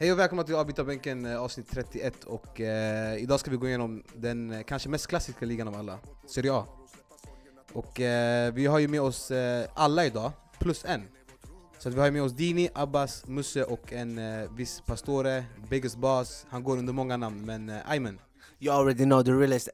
Hej och välkomna till Avbytarbänken eh, avsnitt 31 och eh, idag ska vi gå igenom den eh, kanske mest klassiska ligan av alla, Serie A. Och eh, vi har ju med oss eh, alla idag, plus en. Så att vi har ju med oss Dini, Abbas, Musse och en eh, viss Pastore, Biggest Boss. Han går under många namn, men eh, Ayman. You already know the realest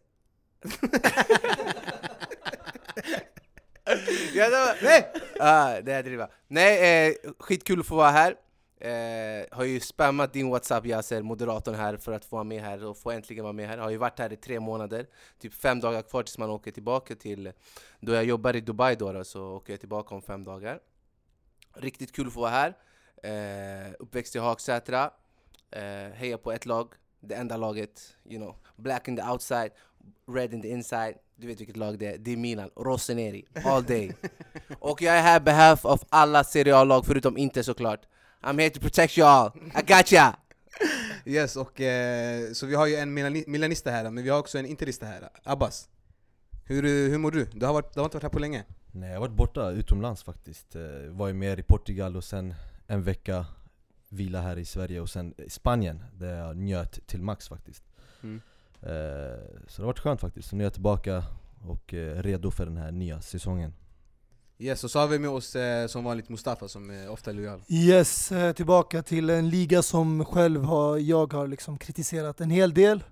ja, var, nej! Ah, det är driva. Nej, eh, skitkul att få vara här. Eh, har ju spammat din whatsapp Yasser, moderatorn här, för att få vara med här och få äntligen vara med här. Har ju varit här i tre månader, typ fem dagar kvar tills man åker tillbaka till... Då jag jobbar i Dubai då, då så åker jag tillbaka om fem dagar. Riktigt kul att få vara här. Eh, uppväxt i Hagsätra. Eh, hejar på ett lag, det enda laget, you know, black in the outside, red in the inside. Du vet vilket lag det är, det är Milan, Rossoneri, all day. Och jag är här behalf of alla Serie A-lag förutom inte såklart. I'm here to protect you all, I got ya! Yes, och eh, så vi har ju en Milani- milanista här, men vi har också en interista här, Abbas. Hur, hur mår du? Du har, varit, du har inte varit här på länge? Nej jag har varit borta utomlands faktiskt. Eh, Var ju mer i Portugal och sen en vecka vila här i Sverige och sen i Spanien där jag njöt till max faktiskt. Mm. Eh, Så det har varit skönt faktiskt. Så nu är jag tillbaka och eh, redo för den här nya säsongen. Yes, och så har vi med oss eh, som vanligt Mustafa som är ofta lojal. Yes, tillbaka till en liga som själv har, jag har liksom kritiserat en hel del.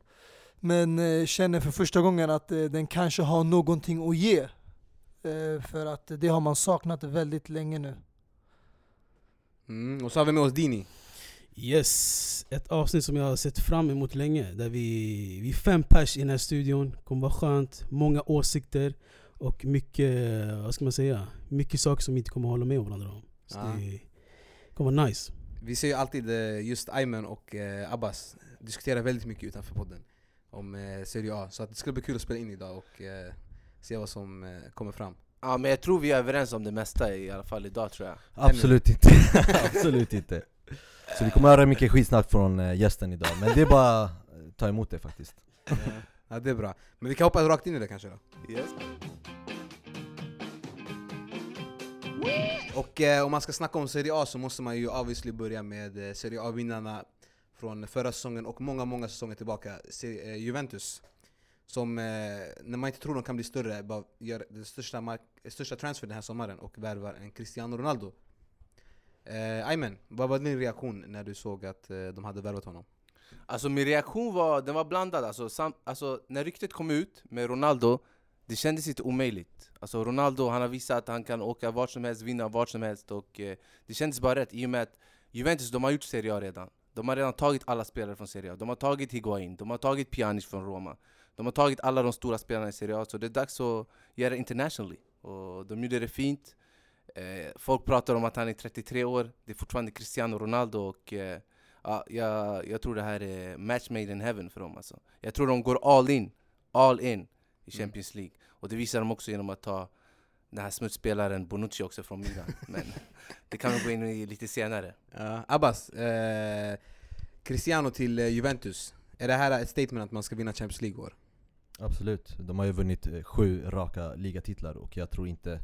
Men eh, känner för första gången att eh, den kanske har någonting att ge. För att det har man saknat väldigt länge nu. Mm, och så har vi med oss Dini. Yes, ett avsnitt som jag har sett fram emot länge. Där vi, vi är fem pers i den här studion. kommer vara skönt, många åsikter och mycket, vad ska man säga, mycket saker som vi inte kommer hålla med varandra om. Så Ja. det kommer vara nice. Vi ser ju alltid eh, just Ayman och eh, Abbas diskutera väldigt mycket utanför podden om eh, Serie A. Så att det skulle bli kul att spela in idag och se vad som kommer fram. Ja men jag tror vi är överens om det mesta i alla fall idag tror jag. Absolut inte. Absolut inte. Så vi kommer höra mycket skitsnack från eh, gästen idag, men det är bara att ta emot det faktiskt. Ja, det är bra. Men vi kan hoppa rakt in i det kanske då. Yes. Och eh, om man ska snacka om Serie A så måste man ju obviously börja med eh, Serie A-vinnarna från förra säsongen och många, många säsonger tillbaka. Eh, Juventus. Som, eh, när man inte tror de kan bli större, bara gör den största, mark- största transfer den här sommaren och värvar en Cristiano Ronaldo. Eh, Ayman, vad var din reaktion när du såg att eh, de hade värvat honom? Alltså min reaktion var, den var blandad. Alltså, sam, alltså, när ryktet kom ut med Ronaldo, det kändes inte omöjligt. Alltså Ronaldo, han har visat att han kan åka vart som helst, vinna vart som helst och eh, det kändes bara rätt i och med att Juventus, de har gjort Serie A redan. De har redan tagit alla spelare från Serie A. De har tagit Higuain, de har tagit Pjanic från Roma. De har tagit alla de stora spelarna i Serie A, så det är dags att göra det internationally. Och de gjorde det fint. Eh, folk pratar om att han är 33 år, det är fortfarande Cristiano Ronaldo och eh, Ja, jag, jag tror det här är match made in heaven för dem alltså. Jag tror de går all in, all in i Champions League. Och det visar de också genom att ta den här smutsspelaren Bonucci också från Milan. Men det kan vi gå in i lite senare. Ja, Abbas, eh, Cristiano till eh, Juventus. Är det här ett statement att man ska vinna Champions League i år? Absolut, de har ju vunnit eh, sju raka ligatitlar och jag tror inte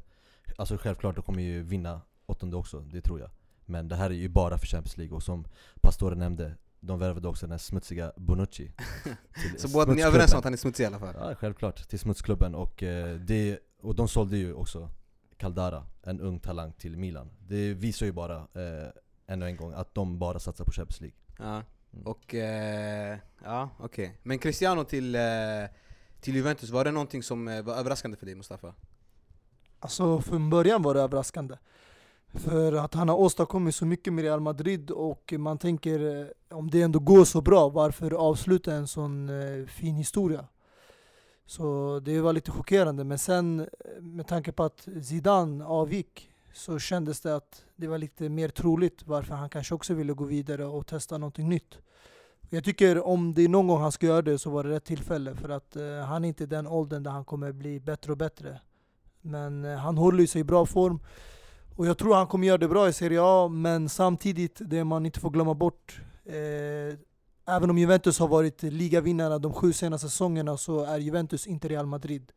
Alltså självklart, de kommer ju vinna åttonde också, det tror jag Men det här är ju bara för Champions League och som Pastore nämnde De värvade också den här smutsiga Bonucci Så båda ni är överens om att han är smutsig i alla fall? Ja självklart, till smutsklubben och, eh, det, och de sålde ju också Caldara, en ung talang till Milan Det visar ju bara, eh, ännu en gång, att de bara satsar på Champions League Ja, Mm. och eh, ja okej. Men Cristiano till, eh, till Juventus, var det någonting som eh, var överraskande för dig Mustafa? Alltså från början var det överraskande. För att han har åstadkommit så mycket med Real Madrid och man tänker eh, om det ändå går så bra, varför avsluta en sån eh, fin historia? Så det var lite chockerande. Men sen eh, med tanke på att Zidane avgick så kändes det att det var lite mer troligt varför han kanske också ville gå vidare och testa någonting nytt. Jag tycker om det är någon gång han ska göra det så var det rätt tillfälle för att eh, han är inte i den åldern där han kommer bli bättre och bättre. Men eh, han håller sig i bra form. Och jag tror han kommer göra det bra i Serie A, men samtidigt det man inte får glömma bort eh, även om Juventus har varit ligavinnarna de sju senaste säsongerna så är Juventus inte Real Madrid.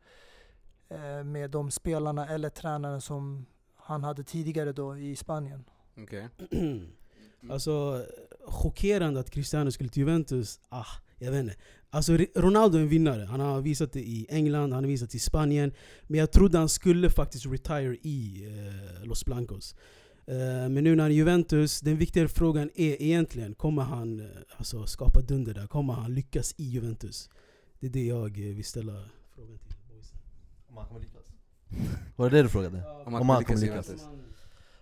Eh, med de spelarna eller tränaren som han hade tidigare då i Spanien. Okej. alltså, chockerande att Cristiano skulle till Juventus. Ah, jag vet inte. Alltså Ronaldo är en vinnare. Han har visat det i England, han har visat det i Spanien. Men jag trodde han skulle faktiskt retire i eh, Los Blancos. Eh, men nu när han är Juventus, den viktigare frågan är egentligen, kommer han eh, alltså, skapa dunder där? Kommer han lyckas i Juventus? Det är det jag eh, vill ställa frågan till boysen. Om han kommer lyckas? Var det det du frågade? Om Om man han kommer kommer lyckas. lyckas.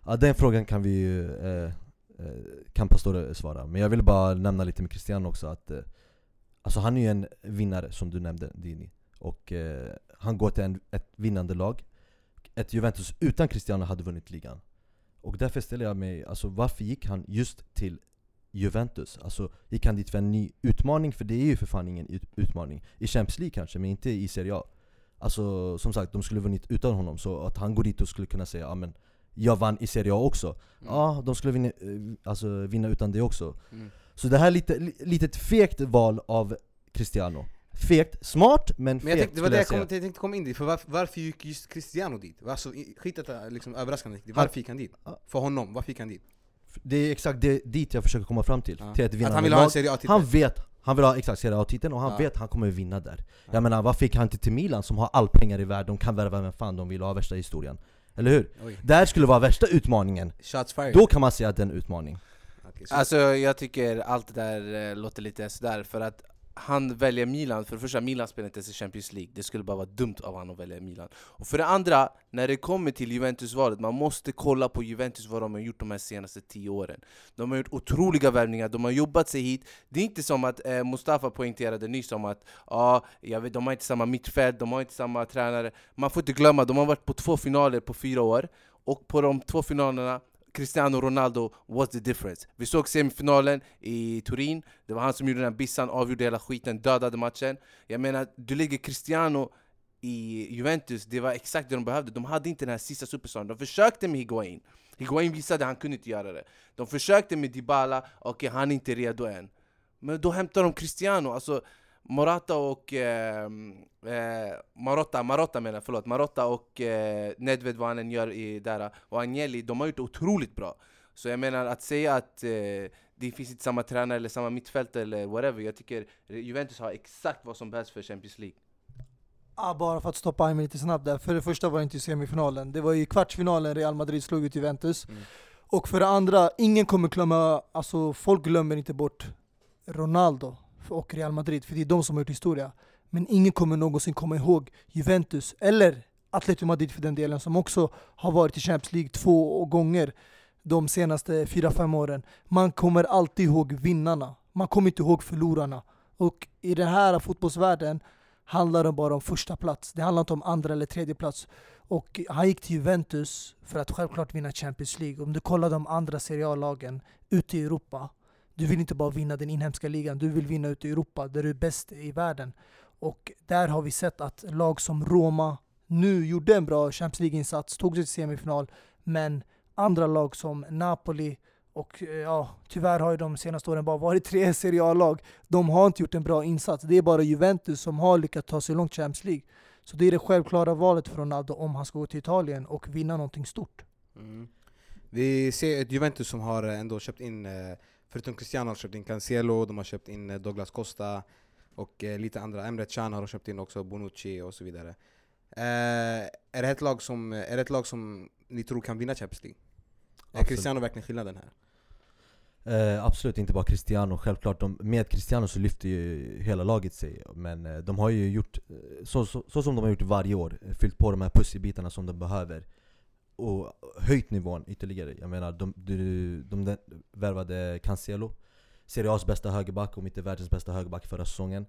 Ja den frågan kan vi ju, eh, eh, kan Pastore svara. Men jag vill bara nämna lite med Cristiano också att eh, Alltså han är ju en vinnare som du nämnde Dini Och eh, han går till en, ett vinnande lag Ett Juventus utan Cristiano hade vunnit ligan Och därför ställer jag mig, alltså varför gick han just till Juventus? Alltså gick han dit för en ny utmaning? För det är ju för fan ingen ut, utmaning I Champions League kanske, men inte i Serie A Alltså som sagt, de skulle vunnit utan honom Så att han går dit och skulle kunna säga ja men jag vann i Serie A också Mm. Ja, de skulle vinna, eh, alltså, vinna utan det också Mm. Så det här är lite, li- litet fegt val av Cristiano Fegt, smart men fegt Men jag tänkte, det var det jag, kom, jag tänkte komma in dit, för varför, varför gick just Cristiano dit? Alltså, skit att det liksom överraskande, varför gick han dit? För honom, varför gick han dit? Det är exakt det, dit jag försöker komma fram till, Ja. till ett Att vinnande han vill ha en. Serie A-titel? Han vet, han vill ha exakt Serie A-titeln och han Ja. vet att han kommer vinna där Ja. Jag menar, varför gick han inte till Milan som har all pengar i världen? De kan värva vem fan de vill och ha värsta historien Eller hur? Oj. Där skulle vara värsta utmaningen, Shots fired. då kan man säga att det är en utmaning så- Alltså jag tycker allt det där eh, låter lite sådär för att han väljer Milan, för det första Milan spelar inte ens i Champions League, det skulle bara vara dumt av honom att välja Milan. Och för det andra, när det kommer till Juventus-valet, man måste kolla på Juventus vad de har gjort de här senaste tio åren. De har gjort otroliga värvningar, de har jobbat sig hit. Det är inte som att eh, Mustafa poängterade nyss om att ah, jag vet, de har inte samma mittfält, de har inte samma tränare. Man får inte glömma, de har varit på två finaler på fyra år. Och på de två finalerna Cristiano Ronaldo was the difference. Vi såg semifinalen i Turin, det var han som gjorde den här bissan, avgjorde hela skiten, dödade matchen. Jag menar, du lägger Cristiano i Juventus, det var exakt det de behövde. De hade inte den här sista superstaren. De försökte med Higuain. Higuain visade att han kunde inte göra det. De försökte med Dybala, okej han är inte redo än. Men då hämtar de Cristiano, alltså Morata och... Eh, eh, Marotta, Marotta menar jag, förlåt. Marotta och eh, Nedved, vad han än gör i där, och Agnelli, de har gjort det otroligt bra. Så jag menar att säga att eh, det finns inte samma tränare eller samma mittfält eller whatever, jag tycker Juventus har exakt vad som behövs för Champions League. Ah, bara för att stoppa Aymar lite snabbt där. För det första var det inte i semifinalen. Det var i kvartsfinalen Real Madrid slog ut Juventus. Mm. Och för det andra, ingen kommer glömma, alltså folk glömmer inte bort Ronaldo och Real Madrid, för det är de som har gjort historia. Men ingen kommer någonsin komma ihåg Juventus, eller Atletico Madrid för den delen, som också har varit i Champions League två gånger de senaste fyra fem åren. Man kommer alltid ihåg vinnarna. Man kommer inte ihåg förlorarna. Och i den här fotbollsvärlden handlar det bara om första plats. Det handlar inte om andra eller tredje plats. Och han gick till Juventus för att självklart vinna Champions League. Om du kollar de andra Serie A-lagen ute i Europa, du vill inte bara vinna den inhemska ligan, du vill vinna ute i Europa där du är bäst i världen. Och där har vi sett att lag som Roma nu gjorde en bra Champions League-insats, tog sig till semifinal, men andra lag som Napoli och eh, ja, tyvärr har ju de senaste åren bara varit tre Serie A-lag. De har inte gjort en bra insats. Det är bara Juventus som har lyckats ta sig långt i Champions League. Så det är det självklara valet för Ronaldo om han ska gå till Italien och vinna någonting stort. Mm. Vi ser ett Juventus som har eh, ändå köpt in, eh, förutom Cristiano har köpt in Cancelo, de har köpt in eh, Douglas Costa och eh, lite andra. Emre Can har de köpt in också, Bonucci och så vidare. Eh, är, det ett lag som, är det ett lag som ni tror kan vinna Champions League? Är Absolut. Cristiano verkligen skillnaden här? Eh, absolut inte bara Cristiano, självklart. De, med Cristiano så lyfter ju hela laget sig. Men eh, de har ju gjort, eh, så, så, så som de har gjort varje år, eh, fyllt på de här pusselbitarna som de behöver. Och höjt nivån ytterligare. Jag menar, de, de, de, de värvade Cancelo, Serie A's bästa högerback, om inte världens bästa högerback förra säsongen.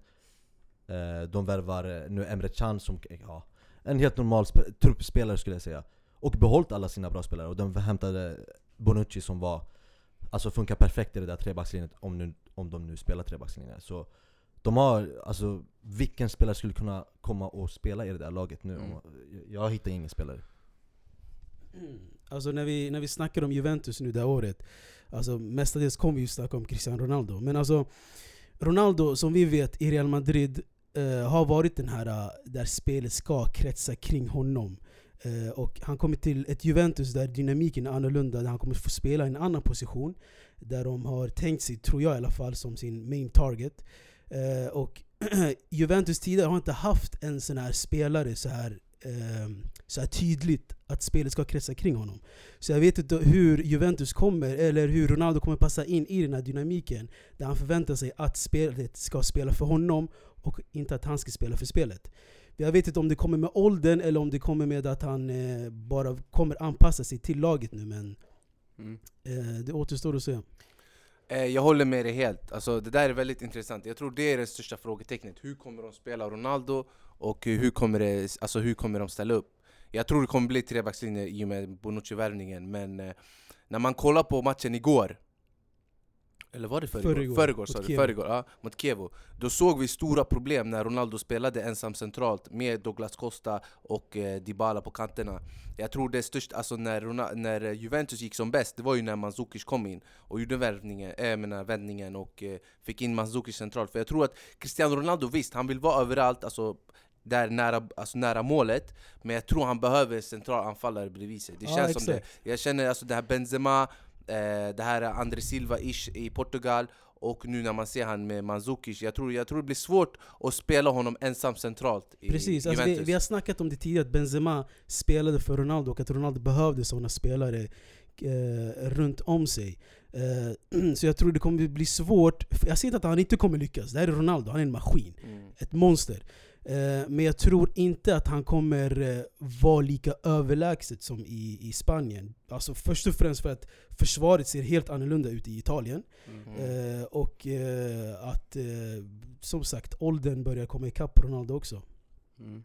Eh, de värvar eh, nu Emre Can som, ja, en helt normal sp- truppspelare skulle jag säga. Och behållit alla sina bra spelare. Och de hämtade Bonucci som var Alltså funkar perfekt i det där trebackslinjen om, nu, om de nu spelar trebackslinjen. Så de har, alltså vilken spelare skulle kunna komma och spela i det där laget nu? Mm. Jag hittar ingen spelare. Alltså när vi, när vi snackar om Juventus nu det här året, alltså mestadels kommer vi ju snacka om Cristiano Ronaldo. Men alltså, Ronaldo, som vi vet, i Real Madrid eh, har varit den här eh, där spelet ska kretsa kring honom. Eh, och han kommer till ett Juventus där dynamiken är annorlunda, där han kommer få spela i en annan position. Där de har tänkt sig, tror jag i alla fall, som sin main target. Eh, och Juventus tidigare har inte haft en sån här spelare så här, eh, så här tydligt att spelet ska kretsa kring honom. Så jag vet inte hur Juventus kommer, eller hur Ronaldo kommer passa in i den här dynamiken. Där han förväntar sig att spelet ska spela för honom och inte att han ska spela för spelet. Jag vet inte om det kommer med åldern eller om det kommer med att han eh, bara kommer anpassa sig till laget nu men Mm. eh, det återstår att se. Eh, Jag håller med dig helt, alltså, det där är väldigt intressant. Jag tror det är det största frågetecknet. Hur kommer de spela Ronaldo och hur kommer, det, alltså, hur kommer de ställa upp? Jag tror det kommer bli trebackslinje i och med Bonucci-värvningen, men eh, när man kollar på matchen igår eller var det förrgår? Förrgår, Kiev. förrgår ja, mot Kevo. Då såg vi stora problem när Ronaldo spelade ensam centralt med Douglas Costa och eh, Dybala på kanterna. Jag tror det största, alltså när, Rona- när Juventus gick som bäst, det var ju när Mandzukic kom in och gjorde värvningen, äh, menar, vändningen och eh, fick in Mandzukic centralt. För jag tror att Cristiano Ronaldo, visst, han vill vara överallt, alltså där nära, alltså nära målet Men jag tror han behöver centralanfallare bredvid sig Det känns som det. Jag känner alltså det här Benzema, eh, det här André Silva-ish i Portugal och nu när man ser han med Mandzukic, jag tror, jag tror det blir svårt att spela honom ensam centralt i Precis, alltså vi, vi har snackat om det tidigare att Benzema spelade för Ronaldo och att Ronaldo behövde sådana spelare eh, runt om sig. Eh, så jag tror det kommer bli svårt, jag ser inte att han inte kommer lyckas, det här är Ronaldo, han är en maskin. Mm. ett monster. Eh, men jag tror inte att han kommer eh, vara lika överlägset som i, i Spanien. Alltså först och främst för att försvaret ser helt annorlunda ut i Italien. Mm. Eh, och eh, att, eh, som sagt, åldern börjar komma ikapp Ronaldo också. Mm.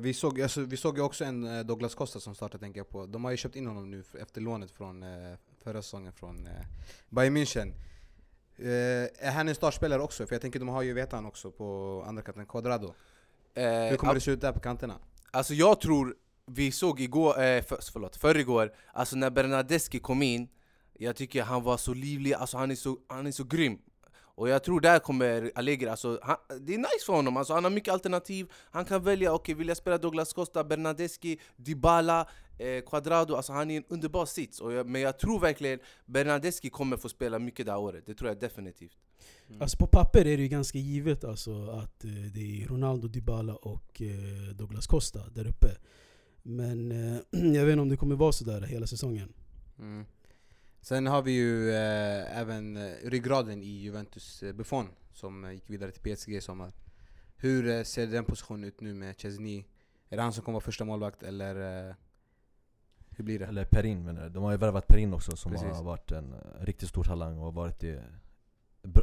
Vi, såg, alltså, vi såg ju också en Douglas Costa som startade tänker jag på. De har ju köpt in honom nu efter lånet från förra säsongen från Bayern München. Eh, är han en startspelare också? För jag tänker de har ju Vetan också på andra kanten, Quadrado. Eh, Hur kommer det se ut där på kanterna? Alltså jag tror, vi såg igår, eh, för, förlåt, förrgår, alltså när Bernadeschi kom in Jag tycker han var så livlig, alltså han är så, han är så grym Och jag tror där kommer Allegri, alltså, han, det är nice för honom, alltså, han har mycket alternativ Han kan välja, okej vill jag spela Douglas Costa, Bernadeschi, Dybala, eh, Quadrado Alltså han är en underbar sits, och jag, men jag tror verkligen Bernadeschi kommer få spela mycket det här året, det tror jag definitivt Alltså på papper är det ju ganska givet alltså att eh, det är Ronaldo, Dybala och eh, Douglas Costa där uppe. Men eh, jag vet inte om det kommer vara sådär hela säsongen. Mm. Sen har vi ju eh, även eh, ryggraden i Juventus, eh, Buffon, som eh, gick vidare till PSG i sommar. Hur eh, ser den positionen ut nu med Chesney? Är det han som kommer vara första målvakt eller hur blir det? Eller Perin menar jag. De har ju värvat Perin också som Precis. har varit en riktigt stor talang och varit i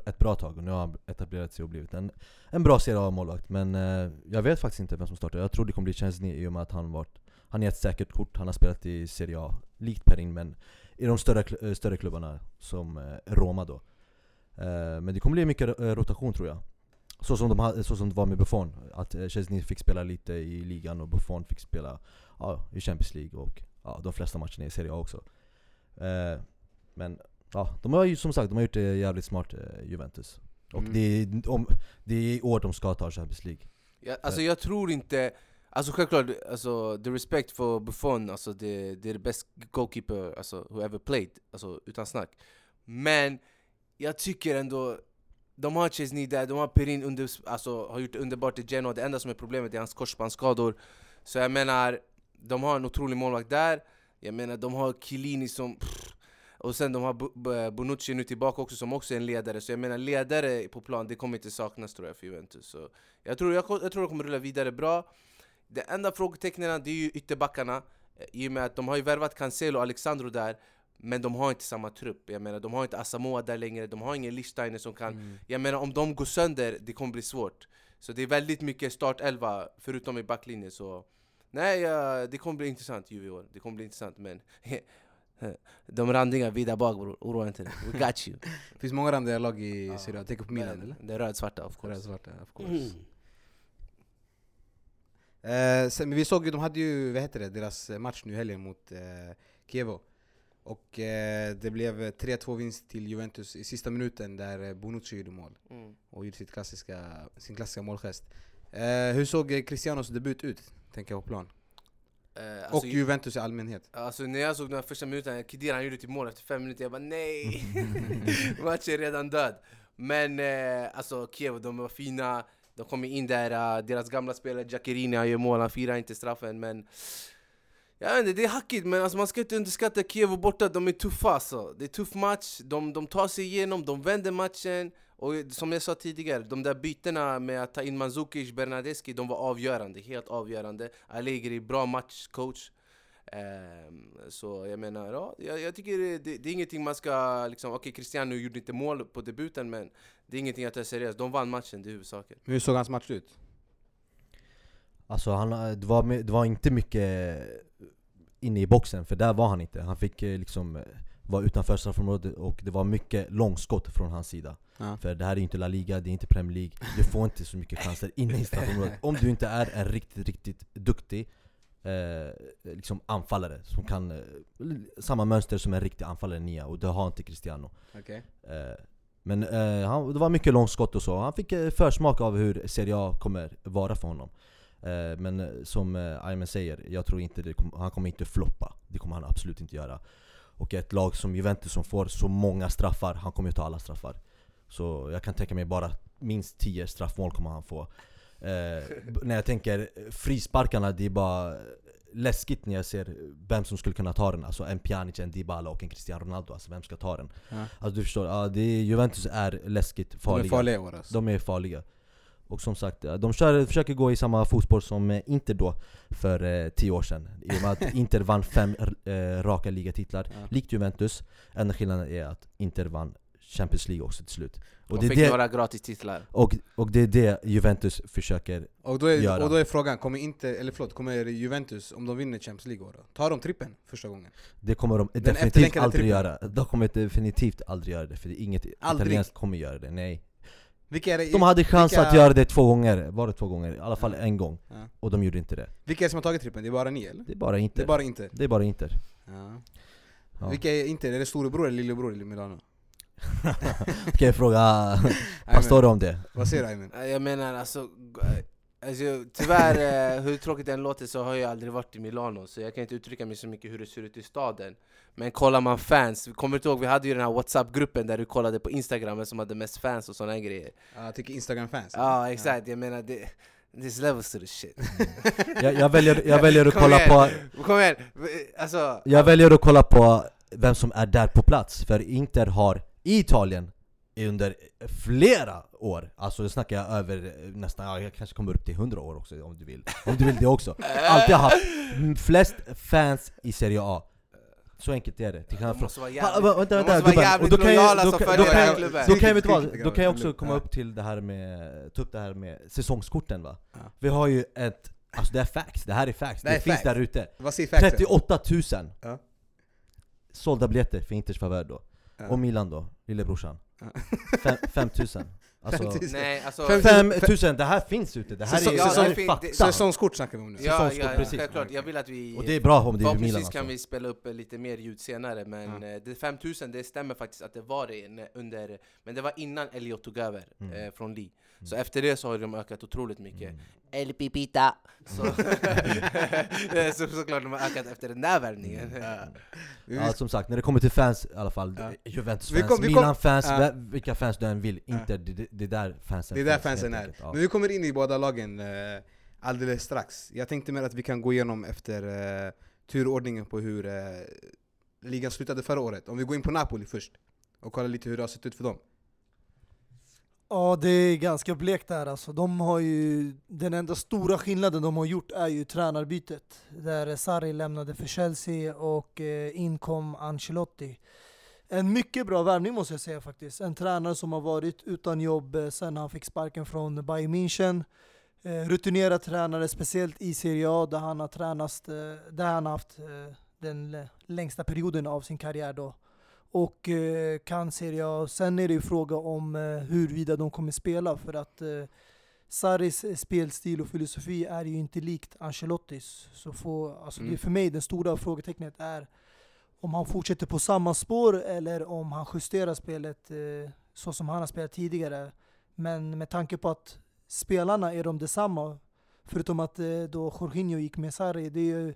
ett bra tag och nu har han etablerat sig och blivit en, en bra Serie A-målvakt Men eh, jag vet faktiskt inte vem som startar, jag tror det kommer bli Chesney i och med att han varit Han är ett säkert kort, han har spelat i Serie A, likt Perin men i de större, eh, större klubbarna som eh, Roma då eh, Men det kommer bli mycket rotation tror jag så som, de så som det var med Buffon, att Chesney fick spela lite i ligan och Buffon fick spela ja, i Champions League och ja, de flesta matcherna i Serie A också. Men ja, de har ju som sagt de har gjort det jävligt smart, Juventus. Och Mm. det, är, om, det är i år de ska ta Champions League. Ja, alltså jag tror inte, alltså självklart, alltså, the respect för Buffon, alltså det, det är the best goalkeeper alltså, who ever played, alltså utan snack. Men jag tycker ändå, de har Chesney där, de har Perin under, alltså, har gjort det underbart i Genoa, det enda som är problemet är hans korsbandsskador. Så jag menar, de har en otrolig målvakt där, jag menar de har Chiellini som pff, och sen de har Bonucci nu tillbaka också som också är en ledare, så jag menar ledare på plan, det kommer inte saknas tror jag för Juventus. Så jag, tror, jag, jag tror de kommer rulla vidare bra. Det enda frågetecknen det är ju ytterbackarna, eh, i och med att de har ju värvat Cancelo och Alexandro där, men de har inte samma trupp. Jag menar, de har inte Asamoah där längre, de har ingen Lichsteiner som kan... Mm. Jag menar, om de går sönder, det kommer bli svårt. Så det är väldigt mycket startelva, förutom i backlinjen. Så nej, ja, det kommer bli intressant Juve i år. Det kommer bli intressant, men... de randiga vi där bak bror, oroa inte dig. We got you. Finns många randiga lag i A, tänk på Milan eller? Det är röd-svarta of course. Röda svarta, of course. Mm. Eh, sen, men vi såg ju, de hade ju, vad heter det, deras eh, match nu helgen mot eh, Kievo. Och eh, det blev eh, 3-2 vinst till Juventus i sista minuten där eh, Bonucci gjorde mål Mm. och gjorde sitt klassiska, sin klassiska målgest. Eh, hur såg eh, Cristianos debut ut, tänker jag på plan? Eh, och alltså, Juventus i allmänhet. Alltså när jag såg de här första minuterna, Khedira han gjorde typ mål efter fem minuter, jag bara nej! Matchen är redan död. Men eh, alltså Kiev, de var fina, de kommer in där, uh, deras gamla spelare Giaccherini gör mål, han firar inte straffen men jag vet inte, det är hackigt men alltså, man ska inte underskatta Kiev och borta, de är tuffa alltså. Det är tuff match, de, de tar sig igenom, de vänder matchen och som jag sa tidigare, de där bytena med att ta in Mandzukic, Bernadeschi, de var avgörande, helt avgörande. Allegri, bra matchcoach. Ehm, så jag menar, ja, jag, jag tycker det, det, det är ingenting man ska liksom, okej Cristiano gjorde inte mål på debuten men det är ingenting att ta seriöst, de vann matchen, det är huvudsaken. Hur såg hans match ut? Alltså han, eh, det, var, det var inte mycket inne i boxen, för där var han inte. Han fick eh, liksom eh, vara utanför straffområdet och det var mycket långskott från hans sida. Ja. För det här är inte La Liga, det är inte Premier League. Du får inte så mycket chanser inne i straffområdet. Om du inte är en riktigt, riktigt duktig eh, liksom anfallare som kan, eh, samma mönster som en riktig anfallare nia, och det har inte Cristiano. Okej. Eh, men eh, han, det var mycket långskott och så, han fick eh, försmak av hur Serie A kommer vara för honom. Eh, men som Ayman säger, jag tror inte det han kommer inte floppa. Det kommer han absolut inte göra. Och ett lag som Juventus som får så många straffar, han kommer ju ta alla straffar. Så jag kan tänka mig bara minst 10 straffmål kommer han få. Eh, när jag tänker frisparkarna, det är bara läskigt när jag ser vem som skulle kunna ta den. Alltså en Pjanic, en Dybala och en Cristiano Ronaldo. Alltså vem ska ta den? Ja. Alltså du förstår, ja, det är, Juventus är läskigt De farliga. är farliga år alltså. De är farliga. Och som sagt, de kör, försöker gå i samma fotspår som eh, Inter då för eh, tio år sedan. I och med att Inter vann fem eh, raka ligatitlar, Ja. likt Juventus. Enda skillnaden är att Inter vann Champions League också till slut. Och De det, fick är det, några gratis titlar. och, och det är det Juventus försöker Och då, är, göra. och då är frågan, kommer inte, eller förlåt, kommer Juventus, om de vinner Champions League då? Tar de trippen första gången? Det kommer de Den definitivt aldrig trippen. göra. De kommer definitivt aldrig göra det, för det är inget Aldrig. italienskt kommer göra det. Nej. Vilka är det, De hade chans vilka, att göra det två gånger, var det två gånger? I alla fall en gång. Ja. Och de gjorde inte det. Vilka är det som har tagit trippen? Det är bara ni eller? Det är bara Det Inter. är bara Inter? Det är bara Inter. Ja. Ja. Vilka är Inter? Är det storebror eller lillebror i Milano? Ska jag fråga Pastore om det? Vad säger du Aymen? Jag menar alltså, alltså tyvärr, eh, hur tråkigt det än låter så har jag aldrig varit i Milano Så jag kan inte uttrycka mig så mycket hur det ser ut i staden. Men kollar man fans, kommer du ihåg vi hade ju den här whatsapp-gruppen där du kollade på instagram vem som hade mest fans och här grejer. Ja, Jag tycker Instagram-fans. Ja exakt, jag menar det This levels to the shit. Jag, jag, väljer, jag väljer att kolla på Kom igen! Alltså, Jag väljer att kolla på vem som är där på plats, för Inter har i Italien under flera år, alltså det snackar jag över eh, nästan, ja, jag kanske kommer upp till 100 år också om du vill Om du vill det också Alltid haft flest fans i Serie A Så enkelt är det, till de måste vara jävligt, vänta, vänta, vara jävligt då kan jag- lojala då som kan- följer jag- klubben Då kan jag, vet du vad, Kritik, då kan jag också komma upp till det här med, ta upp det här med säsongskorten va? Ja. Vi har ju ett, alltså det är facts, det här är facts, Det det, är finns facts. där ute Vad säger facten? 38 000 Ja. sålda biljetter för Inters favör då. Och Milan då, lillebrorsan Ja. Fem- 5 000 Alltså, 5 000. Nej alltså, Fem- 5 000, det här finns ute, det här Säsong- är, ja, det fakta det- Säsongskort snackar vi om nu ja, säsongskort, ja, precis. självklart, jag vill att vi Och det är bra om det är Milan kan alltså. vi spela upp lite mer ljud senare men eh, det 5000 det stämmer faktiskt att det var det under Men det var innan Elliot tog över Mm. eh, från Lee Så efter det så har de ökat otroligt mycket Mm. El Pipita så, Eh, så såklart de har ökat efter den där värvningen Ja som sagt, när det kommer till fans i alla fall, Ja. Juventus Vi fans, kom- vi kom- Milan fans, Ja. vilka fans du än vill, inte, det, det, det är där fansen Det är där fansen är. Men vi kommer in i båda lagen eh, alldeles strax. Jag tänkte mer att vi kan gå igenom efter eh, turordningen på hur eh, ligan slutade förra året. Om vi går in på Napoli först och kollar lite hur det har sett ut för dem. Ja, det är ganska blekt där alltså. De har ju, den enda stora skillnaden de har gjort är ju tränarbytet. Där Sarri lämnade för Chelsea och eh, in kom Ancelotti. En mycket bra värvning måste jag säga faktiskt. En tränare som har varit utan jobb eh, sen han fick sparken från Bayern München. Eh, rutinerad tränare, speciellt i Serie A där han har tränat, eh, där han haft eh, den längsta perioden av sin karriär då och eh, kan Serie A. Sen är det ju fråga om eh, huruvida de kommer spela för att eh, Sarris eh, spelstil och filosofi är ju inte likt Ancelottis. Så få, alltså Mm. det för mig det stora frågetecknet är om han fortsätter på samma spår eller om han justerar spelet eh, så som han har spelat tidigare. Men med tanke på att spelarna är de detsamma, förutom att eh, då Jorginho gick med Sarri, det är ju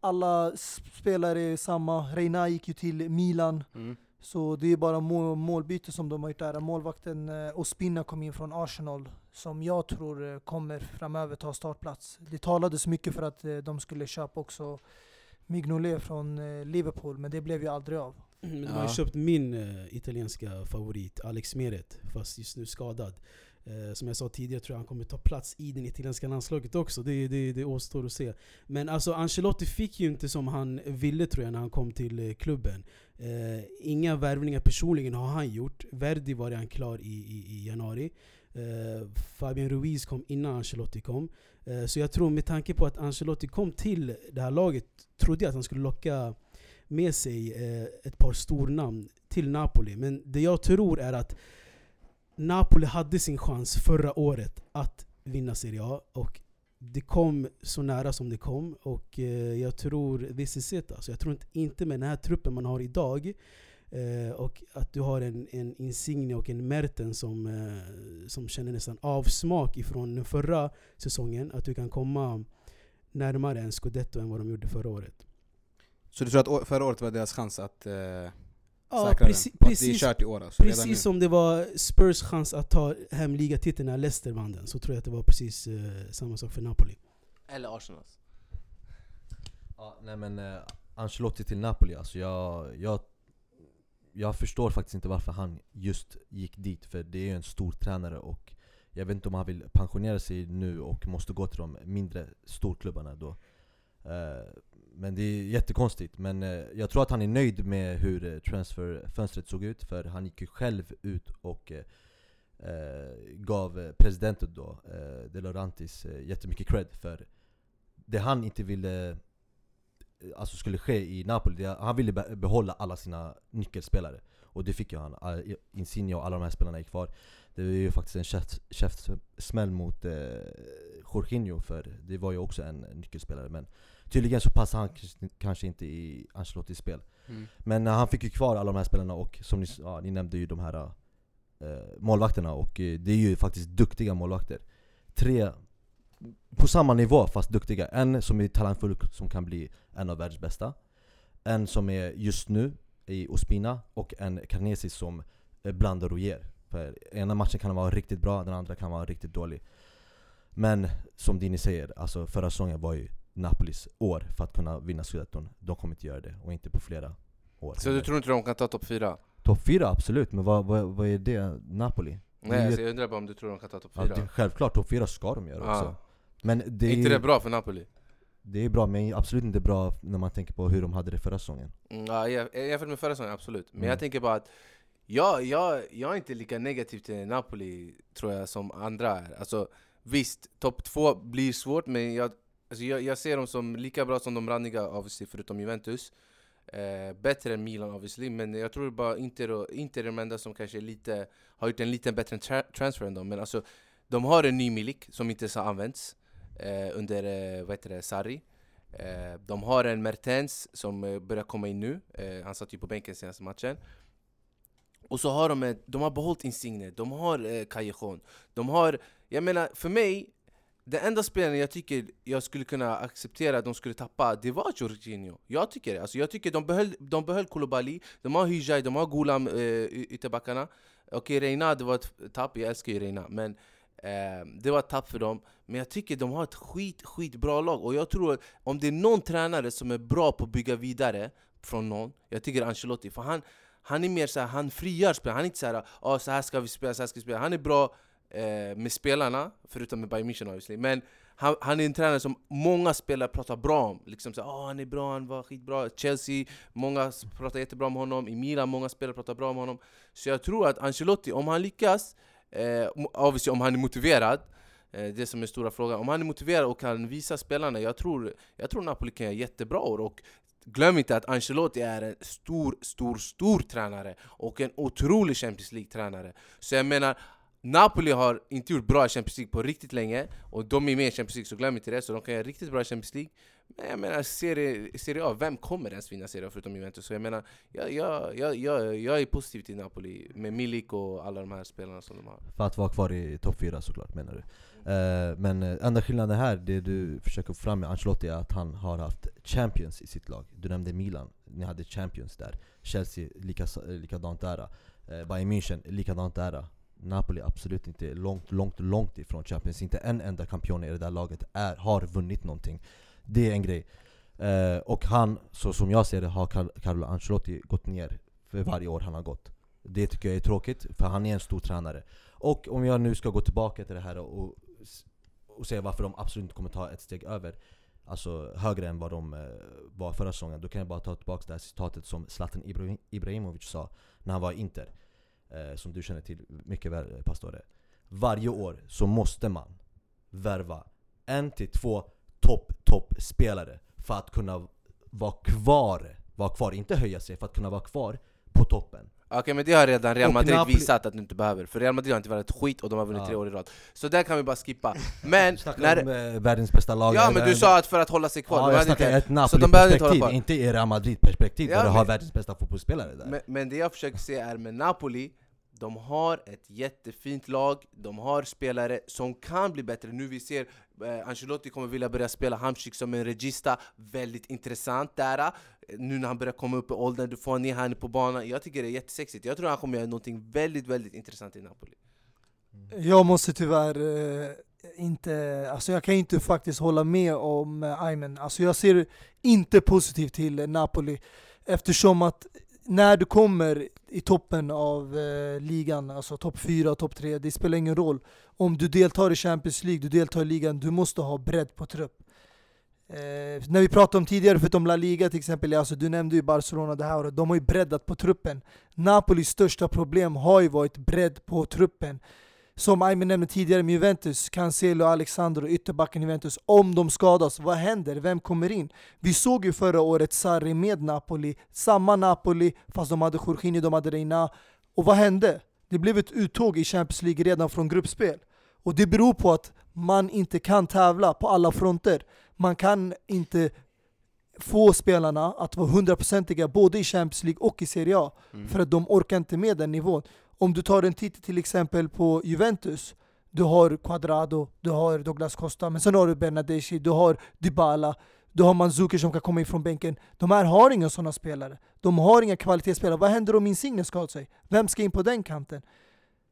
alla spelare är samma. Reina gick ju till Milan, Mm. så det är bara må målbyte som de har gjort där. Målvakten eh, Ospina kom in från Arsenal, som jag tror eh, kommer framöver ta startplats. Det talades mycket för att eh, de skulle köpa också Mignolet från eh, Liverpool, men det blev ju aldrig av. Men de har ju Ja. köpt min eh, italienska favorit, Alex Meret, fast just nu skadad. Eh, som jag sa tidigare tror jag han kommer ta plats i det italienska landslaget också. Det, det, det återstår att se. Men alltså Ancelotti fick ju inte som han ville tror jag när han kom till eh, klubben. Eh, inga värvningar personligen har han gjort. Verdi var redan klar i, i, i januari. Eh, Fabian Ruiz kom innan Ancelotti kom. Eh, så jag tror med tanke på att Ancelotti kom till det här laget, trodde jag att han skulle locka med sig eh, ett par stornamn till Napoli. Men det jag tror är att Napoli hade sin chans förra året att vinna Serie A och det kom så nära som det kom och eh, jag tror, this is it alltså. Jag tror inte, inte med den här truppen man har idag eh, och att du har en, en Insigne och en Merten som, eh, som känner nästan avsmak ifrån den förra säsongen, att du kan komma närmare en scudetto än vad de gjorde förra året. Så du tror att förra året var deras chans att eh, Ja, precis, att precis, det är kört i år alltså? Precis som det var Spurs chans att ta hem ligatiteln när Leicester vann den, så tror jag att det var precis eh, samma sak för Napoli. Eller Arsenals. Ja, nej men eh, Ancelotti till Napoli, alltså jag, jag, jag förstår faktiskt inte varför han just gick dit För det är ju en stor tränare och jag vet inte om han vill pensionera sig nu och måste gå till de mindre storklubbarna då Eh, men det är jättekonstigt, men eh, jag tror att han är nöjd med hur eh, transferfönstret såg ut För han gick ju själv ut och eh, eh, gav eh, presidenten då, eh, De Laurentis, eh, jättemycket cred för det han inte ville eh, alltså skulle ske i Napoli, det, han ville behålla alla sina nyckelspelare. Och det fick ju han, Insigne och alla de här spelarna är kvar. Det var ju faktiskt en käftsmäll mot eh, Jorginho för det var ju också en nyckelspelare. Men Tydligen så passar han kanske- inte i Ancelottis spel. Mm. Men eh, han fick ju kvar alla de här spelarna och som ni, ja, ni nämnde ju de här eh, målvakterna och eh, det är ju faktiskt duktiga målvakter. Tre på samma nivå fast duktiga. En som är talangfull som kan bli en av världens bästa. En som är just nu i Ospina och en Carnesis som eh, blandar och ger. För ena matchen kan vara riktigt bra, den andra kan vara riktigt dålig. Men som Dini säger, alltså förra säsongen var ju Napolis år för att kunna vinna scudetton De kommer inte göra det, och inte på flera år Så du tror inte de kan ta topp 4? Topp fyra absolut, men vad, vad, vad är det Napoli? Nej alltså, jag undrar bara om du tror de kan ta topp Ja, 4? det, självklart, topp fyra ska de göra också ah. Men det är, inte det bra för Napoli? det är bra, men absolut inte bra när man tänker på hur de hade det förra säsongen Mm, ja, jag- jämfört med förra säsongen, absolut. Men Mm. jag tänker bara att jag, jag, jag är inte lika negativ till Napoli tror jag som andra är. Alltså, visst, topp två blir svårt, men jag, alltså, jag, jag ser dem som lika bra som de randiga, obviously, förutom Juventus. Eh, bättre än Milan obviously, men jag tror bara Inter, Inter är de enda som kanske är lite, har gjort en lite bättre tra- transfer än dem. Men alltså, de har en ny Milik som inte har använts eh, under eh, vad heter det, Sarri. Eh, de har en Mertens som eh, börjar komma in nu, eh, han satt ju på bänken senaste matchen Och så har de, de har behållit Insigne, de har eh, Callejon De har, jag menar för mig den enda spelaren jag tycker jag skulle kunna acceptera att de skulle tappa Det var Jorginho, jag tycker det, alltså, jag tycker de behöll, de behöll Koulibaly De har Hijai, de har Gulam, eh, ytterbackarna. Okej Reina, det var ett tapp, jag älskar ju Reina men eh, Det var ett tapp för dem. Men jag tycker de har ett skit, skit bra lag. Och jag tror att om det är någon tränare som är bra på att bygga vidare från någon, jag tycker Ancelotti, för han, han är mer såhär, han frigör spelarna, han är inte såhär ah, så här ska vi spela, så här ska vi spela. Han är bra eh, med spelarna, förutom med Bayern München obviously Men han, han är en tränare som många spelare pratar bra om liksom såhär, oh, han är bra, han var skitbra Chelsea, många pratar jättebra om honom I Milan, många spelare pratar bra om honom Så jag tror att Ancelotti, om han lyckas eh, Obviously om han är motiverad Eh, Det som är stora frågan. Om han är motiverad och kan visa spelarna, jag tror, jag tror Napoli kan göra jättebra år. Och glöm inte att Ancelotti är en stor, stor, stor tränare och en otrolig Champions League-tränare. Så jag menar, Napoli har inte gjort bra i Champions League på riktigt länge Och de är med i Champions League, så glöm inte det, så de kan göra riktigt bra i Champions League. Men jag menar, Serie, serie A, vem kommer ens vinna Serie A förutom Juventus? Så jag menar, jag, jag, jag, jag, jag är positiv till Napoli med Milik och alla de här spelarna som de har. För att vara kvar i topp 4 såklart menar du? uh, men uh, enda skillnaden här, det du försöker få fram med Ancelotti är att han har haft champions i sitt lag. Du nämnde Milan, ni hade champions där. Chelsea, lika, eh, likadant där uh, Bayern München, likadant där Napoli absolut inte långt, långt, långt ifrån Champions. Inte en enda kampion i det där laget är, har vunnit någonting. Det är en grej. Eh, Och han, så som jag ser det, har Carlo Ancelotti gått ner för varje år han har gått. Det tycker jag är tråkigt, för han är en stor tränare. Och om jag nu ska gå tillbaka till det här och, och säga varför de absolut inte kommer ta ett steg över Alltså högre än vad de eh, var förra säsongen Då kan jag bara ta tillbaka det här citatet som Zlatan Ibrahim, Ibrahimovic sa när han var i Inter eh, Som du känner till mycket väl eh, Pastore. Varje år så måste man värva en till två topp, topp spelare för att kunna vara kvar, vara kvar, inte höja sig, för att kunna vara kvar på toppen. Okej men det har redan Real Madrid Napoli- visat att du inte behöver, för Real Madrid har inte varit skit och de har vunnit Ja. tre år i rad. Så där kan vi bara skippa. Men, när, om eh, världens bästa lag. Ja men du sa att för att hålla sig kvar, Ja, jag snackar inte, ett så de behövde inte hålla Napoli-perspektiv, kvar. inte i Real Madrid-perspektiv Ja, där du har men- världens bästa fotbollsspelare där. Men, men det jag försöker säga är med Napoli de har ett jättefint lag, de har spelare som kan bli bättre. Nu vi ser eh, Ancelotti kommer vilja börja spela Hamsik som en regista, väldigt intressant där. Eh, nu när han börjar komma upp i åldern, du får ner han på banan. Jag tycker det är jättesexigt. Jag tror han kommer göra någonting väldigt, väldigt intressant i Napoli. Mm. Jag måste tyvärr eh, inte, alltså jag kan inte faktiskt hålla med om eh, Aymen. Alltså jag ser inte positivt till eh, Napoli eftersom att när du kommer i toppen av eh, ligan, alltså topp 4 topp 3, det spelar ingen roll. Om du deltar i Champions League, du deltar i ligan, du måste ha bredd på trupp. Eh, när vi pratade om tidigare, förutom La Liga till exempel, alltså du nämnde ju Barcelona det här året, de har ju breddat på truppen. Napolis största problem har ju varit bredd på truppen. Som Aymen nämnde tidigare med Juventus, Cancelo, Alexander och ytterbacken Juventus, om de skadas, vad händer? Vem kommer in? Vi såg ju förra året Sarri med Napoli, samma Napoli, fast de hade Jorginho, de hade Reina. Och vad hände? Det blev ett uttåg i Champions League redan från gruppspel. Och det beror på att man inte kan tävla på alla fronter. Man kan inte få spelarna att vara hundraprocentiga både i Champions League och i Serie A. För att de orkar inte med den nivån. Om du tar en titt till exempel på Juventus, du har Quadrado, du har Douglas Costa, men sen har du Bernadeschi, du har Dybala, du har Mandzukic som kan komma in från bänken. De här har inga sådana spelare. De har inga kvalitetsspelare. Vad händer om Insigne skadar sig? Vem ska in på den kanten?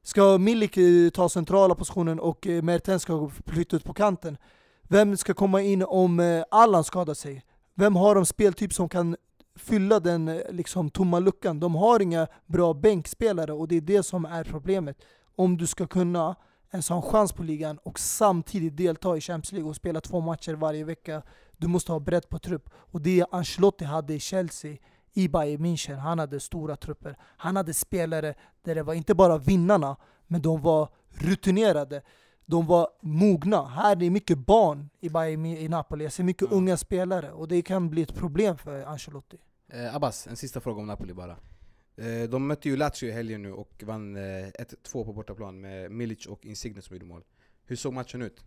Ska Milik eh, ta centrala positionen och eh, Mertens ska flytta ut på kanten? Vem ska komma in om eh, Allan skadar sig? Vem har de speltyp som kan fylla den eh, liksom, tomma luckan? De har inga bra bänkspelare och det är det som är problemet. Om du ska kunna ens ha en chans på ligan och samtidigt delta i Champions League och spela två matcher varje vecka. Du måste ha bredd på trupp. Och det Ancelotti hade i Chelsea, i Bayern München, han hade stora trupper. Han hade spelare där det var inte bara vinnarna, men de var rutinerade. De var mogna. Här är det mycket barn i, Bayern, i Napoli. Jag ser mycket Ja. unga spelare och det kan bli ett problem för Ancelotti. Eh, Abbas, en sista fråga om Napoli bara. Eh, de mötte ju Lazio i helgen nu och vann eh, 1-2 på bortaplan med Milic och Insigne som gjorde mål. Hur såg matchen ut?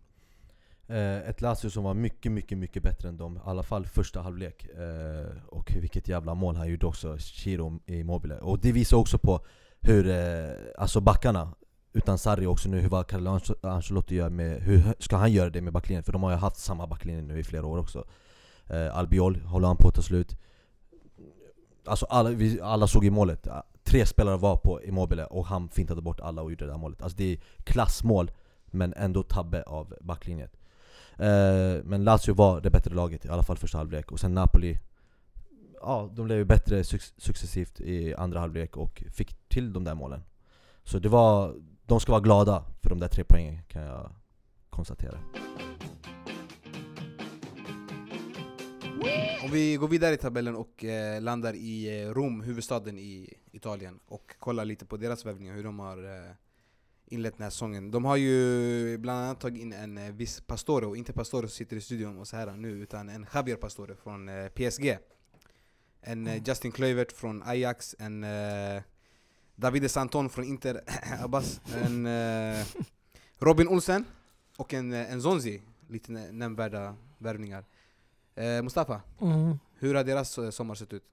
Eh, ett Lazio som var mycket, mycket, mycket bättre än dem. I alla fall första halvlek. Eh, och vilket jävla mål han gjorde också, Chiro Immobile. Och det visar också på hur, eh, alltså backarna, utan Sarri också nu, hur vad Carlo Ancelotti gör med, hur ska han göra det med backlinjen? För de har ju haft samma backlinje nu i flera år också. Eh, Albiol håller han på att ta slut. Alltså alla, vi, alla såg ju målet. Tre spelare var på Immobile och han fintade bort alla och gjorde det där målet. Alltså det är klassmål, men ändå tabbe av backlinjen. Eh, men Lazio var det bättre laget, i alla fall första halvlek. Och sen Napoli, ja de blev ju bättre suc- successivt i andra halvlek och fick till de där målen. Så det var, de ska vara glada för de där tre poängen kan jag konstatera. Om vi går vidare i tabellen och eh, landar i eh, Rom, huvudstaden i Italien och kollar lite på deras värvningar, hur de har eh, inlett den här säsongen. De har ju bland annat tagit in en eh, viss Pastore, och inte Pastore som sitter i studion och så här nu, utan en Javier Pastore från eh, PSG. En eh, Justin Kluivert från Ajax, en eh, Davide Santon från Inter Abbas, en Robin Olsen och en, en Zonzi. Lite nä- nämnvärda värvningar. Eh, Mustafa, Mm. hur har deras eh, sommar sett ut?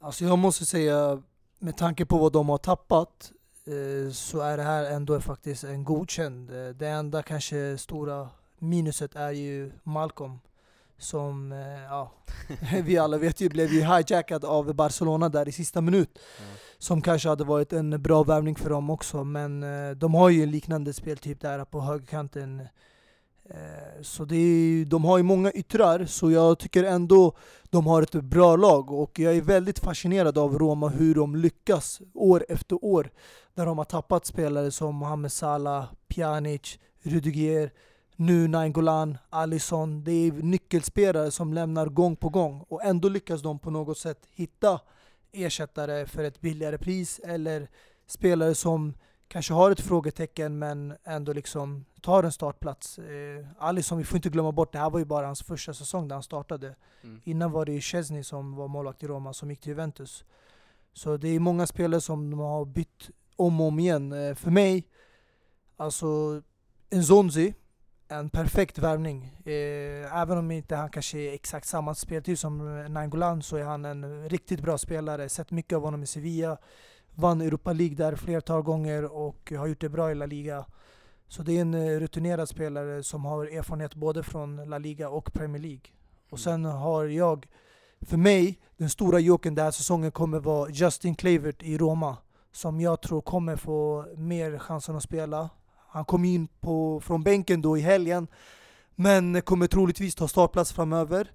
Alltså jag måste säga, med tanke på vad de har tappat eh, så är det här ändå faktiskt en godkänd. Eh, Det enda kanske stora minuset är ju Malcolm. Som, ja, vi alla vet ju, blev ju hijackad av Barcelona där i sista minut. Ja. Som kanske hade varit en bra värvning för dem också. Men de har ju en liknande speltyp där på högerkanten. Eh, så det är, de har ju många yttrar, så jag tycker ändå de har ett bra lag. Och jag är väldigt fascinerad av Roma, hur de lyckas år efter år. Där de har tappat spelare som Mohamed Salah, Pjanic, Rudiger, nu Nainggolan, Alisson. Det är nyckelspelare som lämnar gång på gång. Och ändå lyckas de på något sätt hitta ersättare för ett billigare pris eller spelare som kanske har ett frågetecken men ändå liksom tar en startplats. Eh, Alisson, vi får inte glömma bort, det här var ju bara hans första säsong där han startade. Mm. Innan var det ju Chesney som var målvakt i Roma som gick till Juventus. Så det är många spelare som de har bytt om och om igen. Eh, För mig, alltså en Zonzi, en perfekt värvning. Eh, Även om inte han kanske är exakt samma speltyp som Nainggolan så är han en riktigt bra spelare. Sett mycket av honom i Sevilla. Vann Europa League där flertal gånger och har gjort det bra i La Liga. Så det är en eh, rutinerad spelare som har erfarenhet både från La Liga och Premier League. Och sen har jag, för mig, den stora joken den här säsongen kommer vara Justin Kluivert i Roma. Som jag tror kommer få mer chansen att spela. Han kom in på, från bänken då i helgen, men kommer troligtvis ta startplats framöver.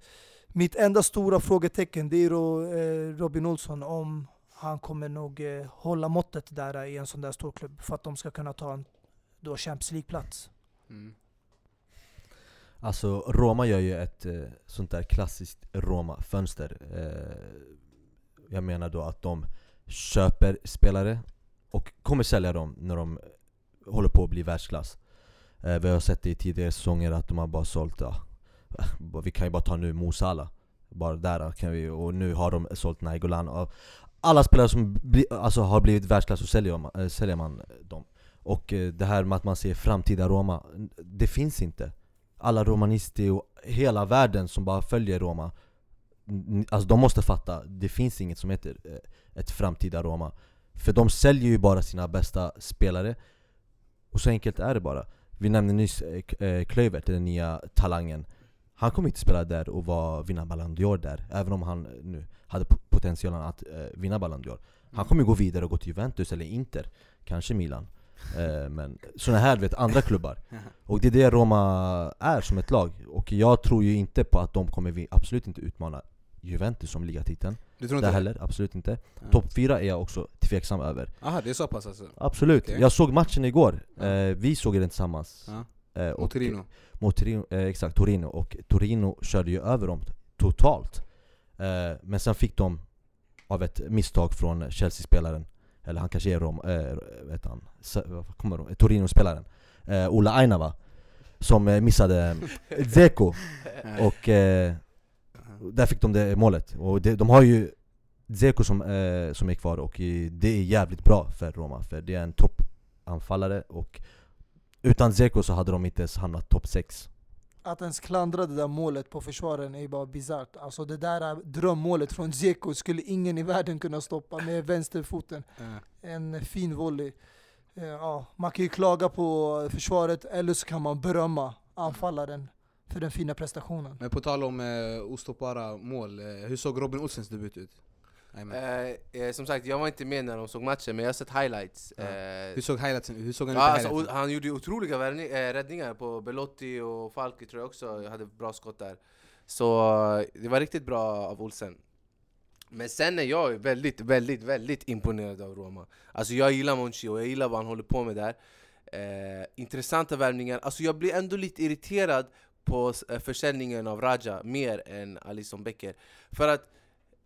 Mitt enda stora frågetecken det är då eh, Robin Olsson, om han kommer nog eh, hålla måttet där i en sån där stor klubb för att de ska kunna ta en då Champions League-plats. Mm. Alltså Roma gör ju ett eh, sånt där klassiskt Roma-fönster. Eh, Jag menar då att de köper spelare och kommer sälja dem när de håller på att bli världsklass. Eh, Vi har sett det i tidigare säsonger att de har bara sålt, ja, vi kan ju bara ta nu Mo Salah. Bara där kan vi, och nu har de sålt Nainggolan. Och Alla spelare som bli, alltså, har blivit världsklass så säljer man, säljer man dem Och eh, det här med att man ser framtida Roma, det finns inte. Alla romanister och hela världen som bara följer Roma Alltså de måste fatta, det finns inget som heter eh, ett framtida Roma. För de säljer ju bara sina bästa spelare. Och så enkelt är det bara. Vi nämnde nyss eh, K- Kluivert, den nya talangen. Han kommer inte spela där och vara, vinna Ballon d'Or där Även om han nu hade po- potentialen att vinna Ballon d'Or. Han kommer ju gå vidare och gå till Juventus eller Inter Kanske Milan Men såna här vet andra klubbar och det är det Roma är som ett lag, och jag tror ju inte på att de kommer vi absolut inte utmana Juventus som ligatiteln, Du tror det inte heller, absolut inte Ja. Topp 4 är jag också tveksam över Aha, det är så pass alltså? Absolut, Okej. jag såg matchen igår, Ja. eh, vi såg den tillsammans Ja. eh, Mot Torino? Mot Torino, eh, exakt, Torino, och Torino körde ju över dem totalt eh, Men sen fick de, av ett misstag från Chelsea-spelaren Eller han kanske är Rom, eh, vet han, kommer de, Torino-spelaren. Eh, Ola Ainava. Som eh, missade Zeko Ja. och eh, där fick de det målet, och det, de har ju Zeko som, eh, som är kvar och det är jävligt bra för Roma för det är en toppanfallare och utan Zeko så hade de inte ens hamnat topp 6 Att ens klandra det där målet på försvaren är ju bara bisarrt. Alltså det där drömmålet från Dzeko skulle ingen i världen kunna stoppa med vänsterfoten. Ja. En fin volley. Eh, Ja, man kan ju klaga på försvaret eller så kan man berömma anfallaren för den fina prestationen. Men på tal om eh, ostoppbara mål, eh, hur såg Robin Olsens debut ut? Eh, eh, som sagt, jag var inte med när de såg matchen, men jag har sett highlights. Ja. Eh, Hur såg highlightsen? Hur såg han Ja, ut alltså, han gjorde otroliga eh, räddningar på Belotti och Falki tror jag också hade bra skott där. Så eh, det var riktigt bra av Olsen. Men sen är jag väldigt, väldigt, väldigt imponerad av Roma. Alltså jag gillar Monchi och jag gillar vad han håller på med där. Eh, intressanta värvningar. Alltså jag blir ändå lite irriterad på försäljningen av Raja mer än Alisson Becker. För att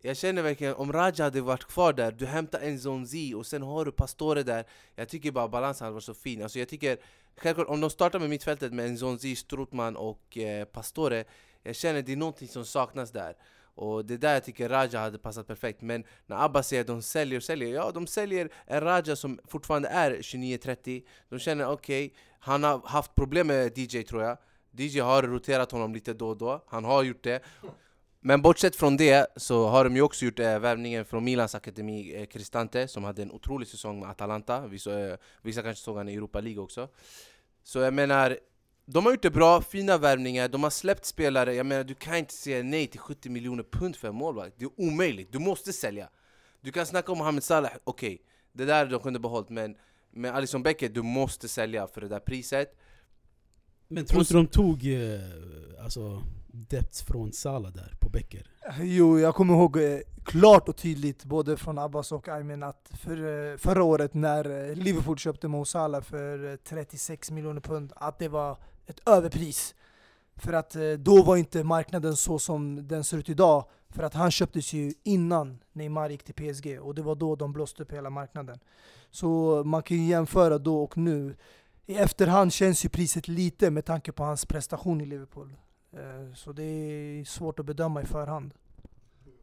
jag känner verkligen, om Raja hade varit kvar där, du hämtar en Zonzi och sen har du Pastore där Jag tycker bara balansen hade varit så fin, alltså jag tycker Självklart, om de startar med mittfältet med en Zonzi, Strutman och eh, Pastore Jag känner det är någonting som saknas där Och det är där jag tycker Raja hade passat perfekt. Men när Abba säger att de säljer och säljer, ja de säljer en Raja som fortfarande är 29-30. De känner okej, han har haft problem med DJ tror jag. DJ har roterat honom lite då och då, han har gjort det. Men bortsett från det så har de ju också gjort eh, värvningen från Milans akademi, eh, Cristante, som hade en otrolig säsong med Atalanta. Vissa, eh, vissa kanske såg han i Europa League också. Så jag menar, de har gjort det bra, fina värvningar, de har släppt spelare. Jag menar, du kan inte säga nej till 70 miljoner pund för en målvakt. Det är omöjligt, du måste sälja. Du kan snacka om Mohamed Salah, okej, det där de kunde behållit, men med Alisson Becker, du måste sälja för det där priset. Men tror inte de tog eh, alltså, depth från Salah där på Becker? Jo, jag kommer ihåg eh, klart och tydligt både från Abbas och Aymen att för, eh, förra året när eh, Liverpool köpte Mo Salah för eh, 36 miljoner pund, att det var ett överpris. För att då var inte marknaden så som den ser ut idag. För att han köptes ju innan Neymar gick till PSG och det var då de blåste upp hela marknaden. Så man kan ju jämföra då och nu. I efterhand känns ju priset lite med tanke på hans prestation i Liverpool. Eh, så det är svårt att bedöma i förhand.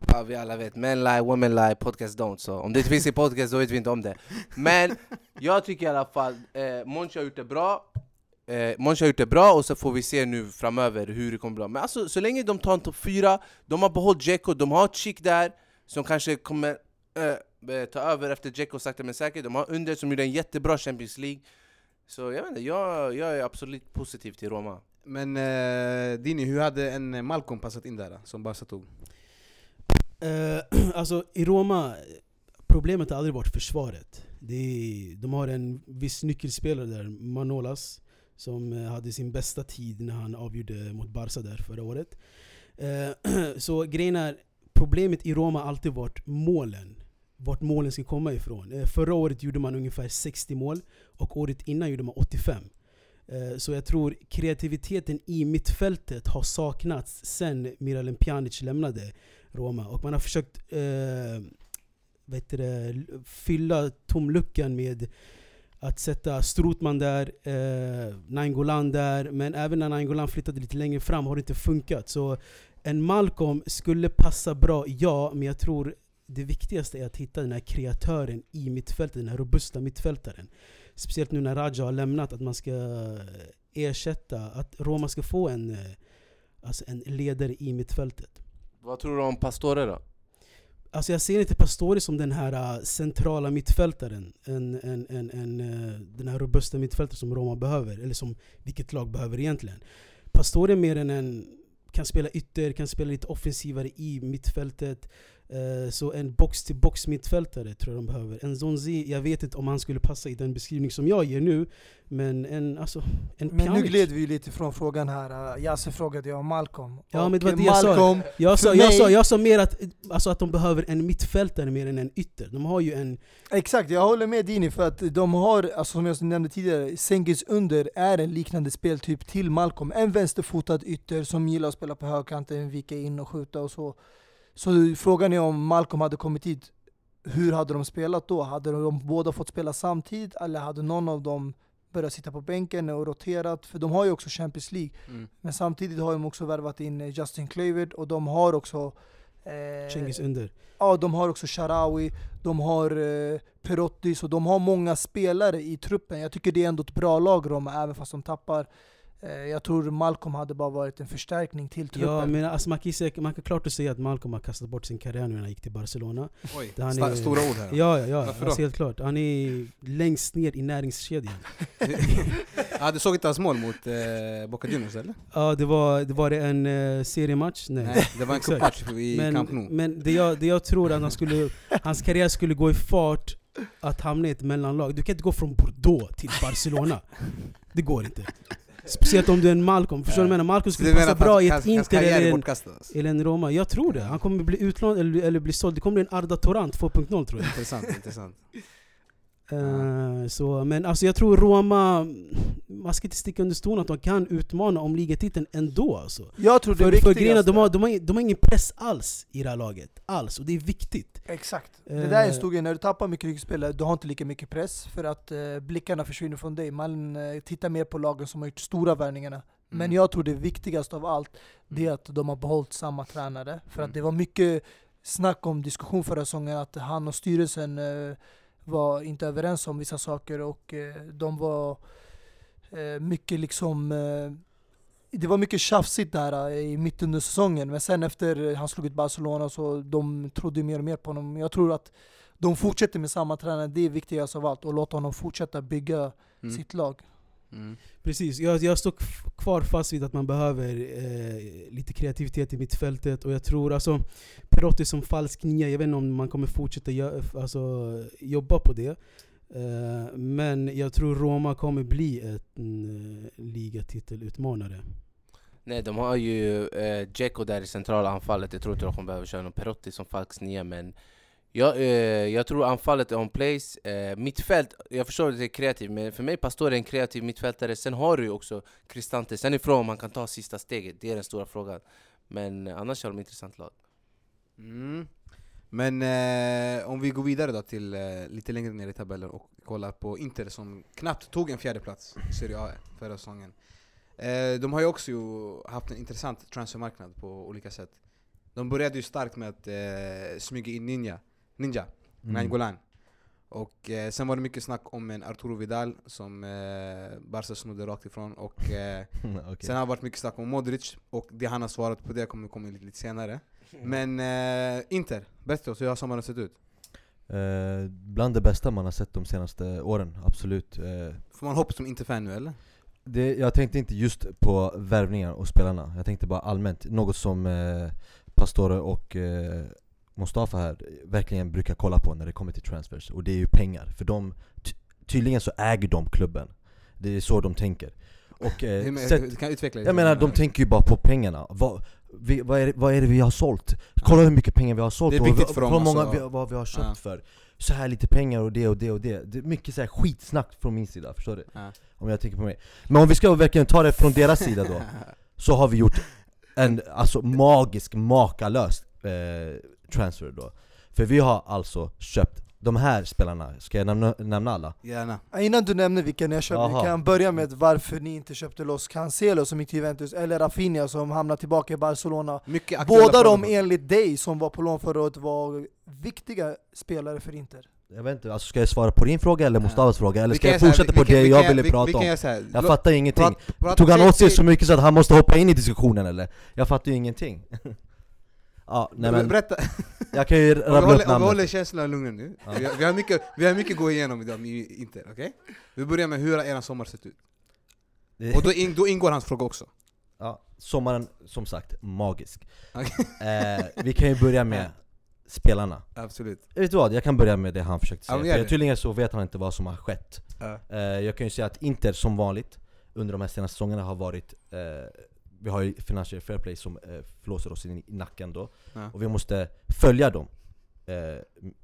Ja, vi alla vet, men lie, women lie, podcast don't. Så om det inte finns i podcast då vet vi inte om det. Men jag tycker i alla fall, eh, Monchi har gjort det bra. Eh, Monchi har gjort det bra och så får vi se nu framöver hur det kommer bli. Men alltså, så länge de tar en topp 4, de har behållit Dzeko, de har chick där som kanske kommer eh, eh, ta över efter Dzeko sakta men säkert. De har Under som gjorde en jättebra Champions League. Så jag vet inte, jag, jag är absolut positiv till Roma. Men eh, Dini, hur hade en Malcolm passat in där som Barca tog? Eh, alltså i Roma, problemet har aldrig varit försvaret. Det är, de har en viss nyckelspelare där, Manolas, som eh, hade sin bästa tid när han avgjorde mot Barca där förra året. Eh, så grejen är, problemet i Roma har alltid varit målen. Vart målen ska komma ifrån. Eh, förra året gjorde man ungefär 60 mål, och året innan gjorde man 85. Eh, så jag tror kreativiteten i mittfältet har saknats sen Miralem Pjanic lämnade Roma. Och man har försökt eh, vet det, fylla tomluckan med att sätta Strotman där, eh, Nainggolan där, men även när Nainggolan flyttade lite längre fram har det inte funkat. Så en Malcolm skulle passa bra, ja, men jag tror det viktigaste är att hitta den här kreatören i mittfältet, den här robusta mittfältaren. Speciellt nu när Raja har lämnat, att man ska ersätta, att Roma ska få en, eh, alltså en ledare i mittfältet. Vad tror du om Pastore då? Alltså jag ser inte Pastore som den här äh, centrala mittfältaren, en, en, en, en, den här robusta mittfältaren som Roma behöver, eller som vilket lag behöver egentligen. Pastore är mer än en, kan spela ytter, kan spela lite offensivare i mittfältet. Eh, så en box-till-box mittfältare tror jag de behöver. En Zonzi, jag vet inte om han skulle passa i den beskrivning som jag ger nu, men en, alltså, en Men nu Pjanic. gled vi lite från frågan här. Uh, Yasse frågade jag om Malcolm. Ja, men det var det jag sa. Malcolm, Jag sa, jag, sa, jag sa mer att, alltså att de behöver en mittfältare mer än en ytter. De har ju en Exakt, jag håller med Dini för att de har, alltså som jag nämnde tidigare, Sengis under är en liknande speltyp till Malcolm. En vänsterfotad ytter som gillar att spela på högkanten, vika in och skjuta och så. Så frågan är om Malcolm hade kommit hit, hur hade de spelat då? Hade de båda fått spela samtidigt eller hade någon av dem börjat sitta på bänken och roterat? För de har ju också Champions League. Mm. Men samtidigt har de också värvat in eh, Justin Kluivert och de har också eh, Cengiz under. Ja, de har också Sharawi, de har eh, Perotti, så de har många spelare i truppen. Jag tycker det är ändå ett bra lag Roma, även fast de tappar. Eh, jag tror Malcolm hade bara varit en förstärkning till truppen. Ja, men alltså man, kan, säga- man kan klart att säga att Malcolm har kastat bort sin karriär nu när han gick till Barcelona. Oj, är- stora ord här. Ja, ja, ja alltså helt klart. Han är längst ner i näringskedjan. Ja, du såg inte hans mål mot eh, Boca Juniors eller? Ja, det var, det var en uh, seriematch? Nej. Nej, det var en cupmatch i Camp Nou. Men, men det, jag, det jag tror att han skulle, hans karriär skulle gå i fart att hamna i ett mellanlag. Du kan inte gå från Bordeaux till Barcelona. Det går inte. Speciellt om du är en Malcolm. Förstår du vad jag menar? Malcolm skulle passa bra i ett Inter eller en, eller en Roma. Jag tror det. Han kommer bli utlånad eller, eller bli såld. Det kommer bli en Arda Torrent 2.0 tror jag. Intressant, intressant. Eh, så, men alltså jag tror Roma, man ska inte sticka under stolen att de kan utmana om ligatiteln ändå alltså. Jag tror det För, för är att riktigaste... de har, de, har, de har ingen press alls i det här laget. Alls, och det är viktigt. Exakt. Det Eh. där är en stor grej, när du tappar mycket ryggspelare, du har inte lika mycket press för att eh, blickarna försvinner från dig. Man eh, tittar mer på lagen som har gjort stora värvningarna. Men Mm. jag tror det viktigaste av allt, det är att de har behållit samma tränare. För Mm. att det var mycket snack om diskussion förra säsongen, att han och styrelsen eh, var inte överens om vissa saker och eh, de var eh, mycket liksom eh, det var mycket tjafsigt där i mitten under säsongen, men sen efter han slog ut Barcelona så de trodde mer och mer på honom. Jag tror att de fortsätter med samma tränare, det är viktigast av allt, och låta honom fortsätta bygga Mm. sitt lag. Mm. Precis, jag, jag står kvar fast vid att man behöver eh, lite kreativitet i mittfältet och jag tror alltså Perotti som falsk nia, jag vet inte om man kommer fortsätta gö- alltså, jobba på det eh, Men jag tror Roma kommer bli en eh, ligatitelutmanare Nej, de har ju eh, Dzeko där i centrala anfallet. Jag tror inte de kommer behöva köra någon Perotti som falsk nia, men jag, eh, jag tror anfallet är on place. Eh, mittfält, jag förstår att det är kreativt, men för mig Pastore är en kreativ mittfältare. Sen har du ju också Cristante. Sen ifrån om han kan ta sista steget, det är den stora frågan. Men eh, annars har de ett intressant lag. Mm. Men eh, om vi går vidare då till eh, lite längre ner i tabellen och kollar på Inter som knappt tog en fjärde plats i Serie A förra säsongen. Eh, de har ju också ju haft en intressant transfermarknad på olika sätt. De började ju starkt med att eh, smyga in Ninja, Ninja Mm. Nainggolan. Och eh, sen var det mycket snack om en Arturo Vidal som eh, Barca snodde rakt ifrån. Och eh, Okej. sen har det varit mycket snack om Modric, och det han har svarat på det kommer komma lite, lite senare. Men eh, Inter, berätta oss hur har sommaren sett ut? Eh, bland det bästa man har sett de senaste åren, absolut. Eh, Får man hoppas som Inter-fan nu eller? det, jag tänkte inte just på värvningar och spelarna, jag tänkte bara allmänt. Något som eh, Pastore och eh, Mustafa här verkligen brukar kolla på när det kommer till transfers, och det är ju pengar. För de, ty- tydligen så äger de klubben. Det är så de tänker. Och, eh, Hur, sätt- kan jag utveckla jag menar, de tänker ju bara på pengarna. Vad, vi, vad, är, det- vad är det vi har sålt? Kolla hur mycket pengar vi har sålt Det är och viktigt för dem, hur många alltså. vi, vad vi har köpt Ja. för Så här lite pengar och det och det och det Det är mycket så här skitsnack från min sida, förstår du? Ja. Om jag tänker på mig Men om vi ska verkligen ta det från deras sida då Så har vi gjort en alltså magisk, makalös eh, transfer då För vi har alltså köpt de här spelarna, ska jag nämna, nämna alla? Gärna. Innan du nämner vilka ni har köpt, vi Jaha. kan börja med varför ni inte köpte Los Cancelo som gick till Juventus, eller Rafinha som hamnar tillbaka i Barcelona. Båda de enligt dig som var på lån förra året var viktiga spelare för Inter. Jag vet inte, alltså ska jag svara på din fråga eller Mustafas fråga? Eller ska jag fortsätta på det jag ville vi- prata om? Jag fattar ingenting prat- prat- Tog han åt sig så mycket så att han måste hoppa in i diskussionen eller? Jag fattar ju ingenting Ja, nej men Berätta, jag kan ju rabbla upp om vi namnet håller känslan lugn nu. Ja. Vi, har, vi, har mycket, vi har mycket att gå igenom idag med Inter, okej? Vi börjar med hur har er sommar sett ut? Och då, in, då ingår hans fråga också. Ja, sommaren, som sagt, magisk. Okej. Eh, vi kan ju börja med spelarna. Absolut. Vet du vad? Jag kan börja med det han försökte Ja, säga. men gör För tydligen så vet han inte vad som har skett. Ja. Eh, jag kan ju säga att Inter som vanligt under de här senaste säsongerna har varit eh, Vi har ju Financial Fair Play som eh, flåser oss in i nacken då. Ja. Och vi måste följa dem. Eh, m-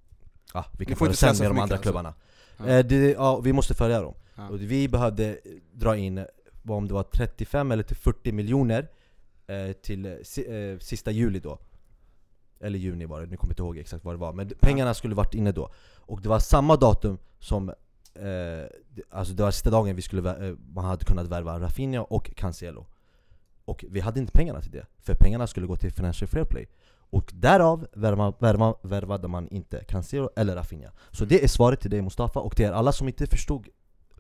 ja, vi Ni kan får få det inte sen stressa med för de andra alltså. klubbarna. Ja. Eh, det, ja, vi måste följa dem. Ja. Och vi behövde dra in, vad om det var 35 eller till 40 miljoner eh, till eh, si, eh, sista juli då Eller juni var det, nu kommer jag inte ihåg exakt vad det var Men pengarna skulle varit inne då Och det var samma datum som eh, Alltså det var sista dagen vi skulle, man hade kunnat värva Rafinha och Cancelo Och vi hade inte pengarna till det, för pengarna skulle gå till Financial Fair Play och därav värva, värva, värvade man inte Cancelo eller Rafinha Så det är svaret till dig Mustafa, och till er alla som inte förstod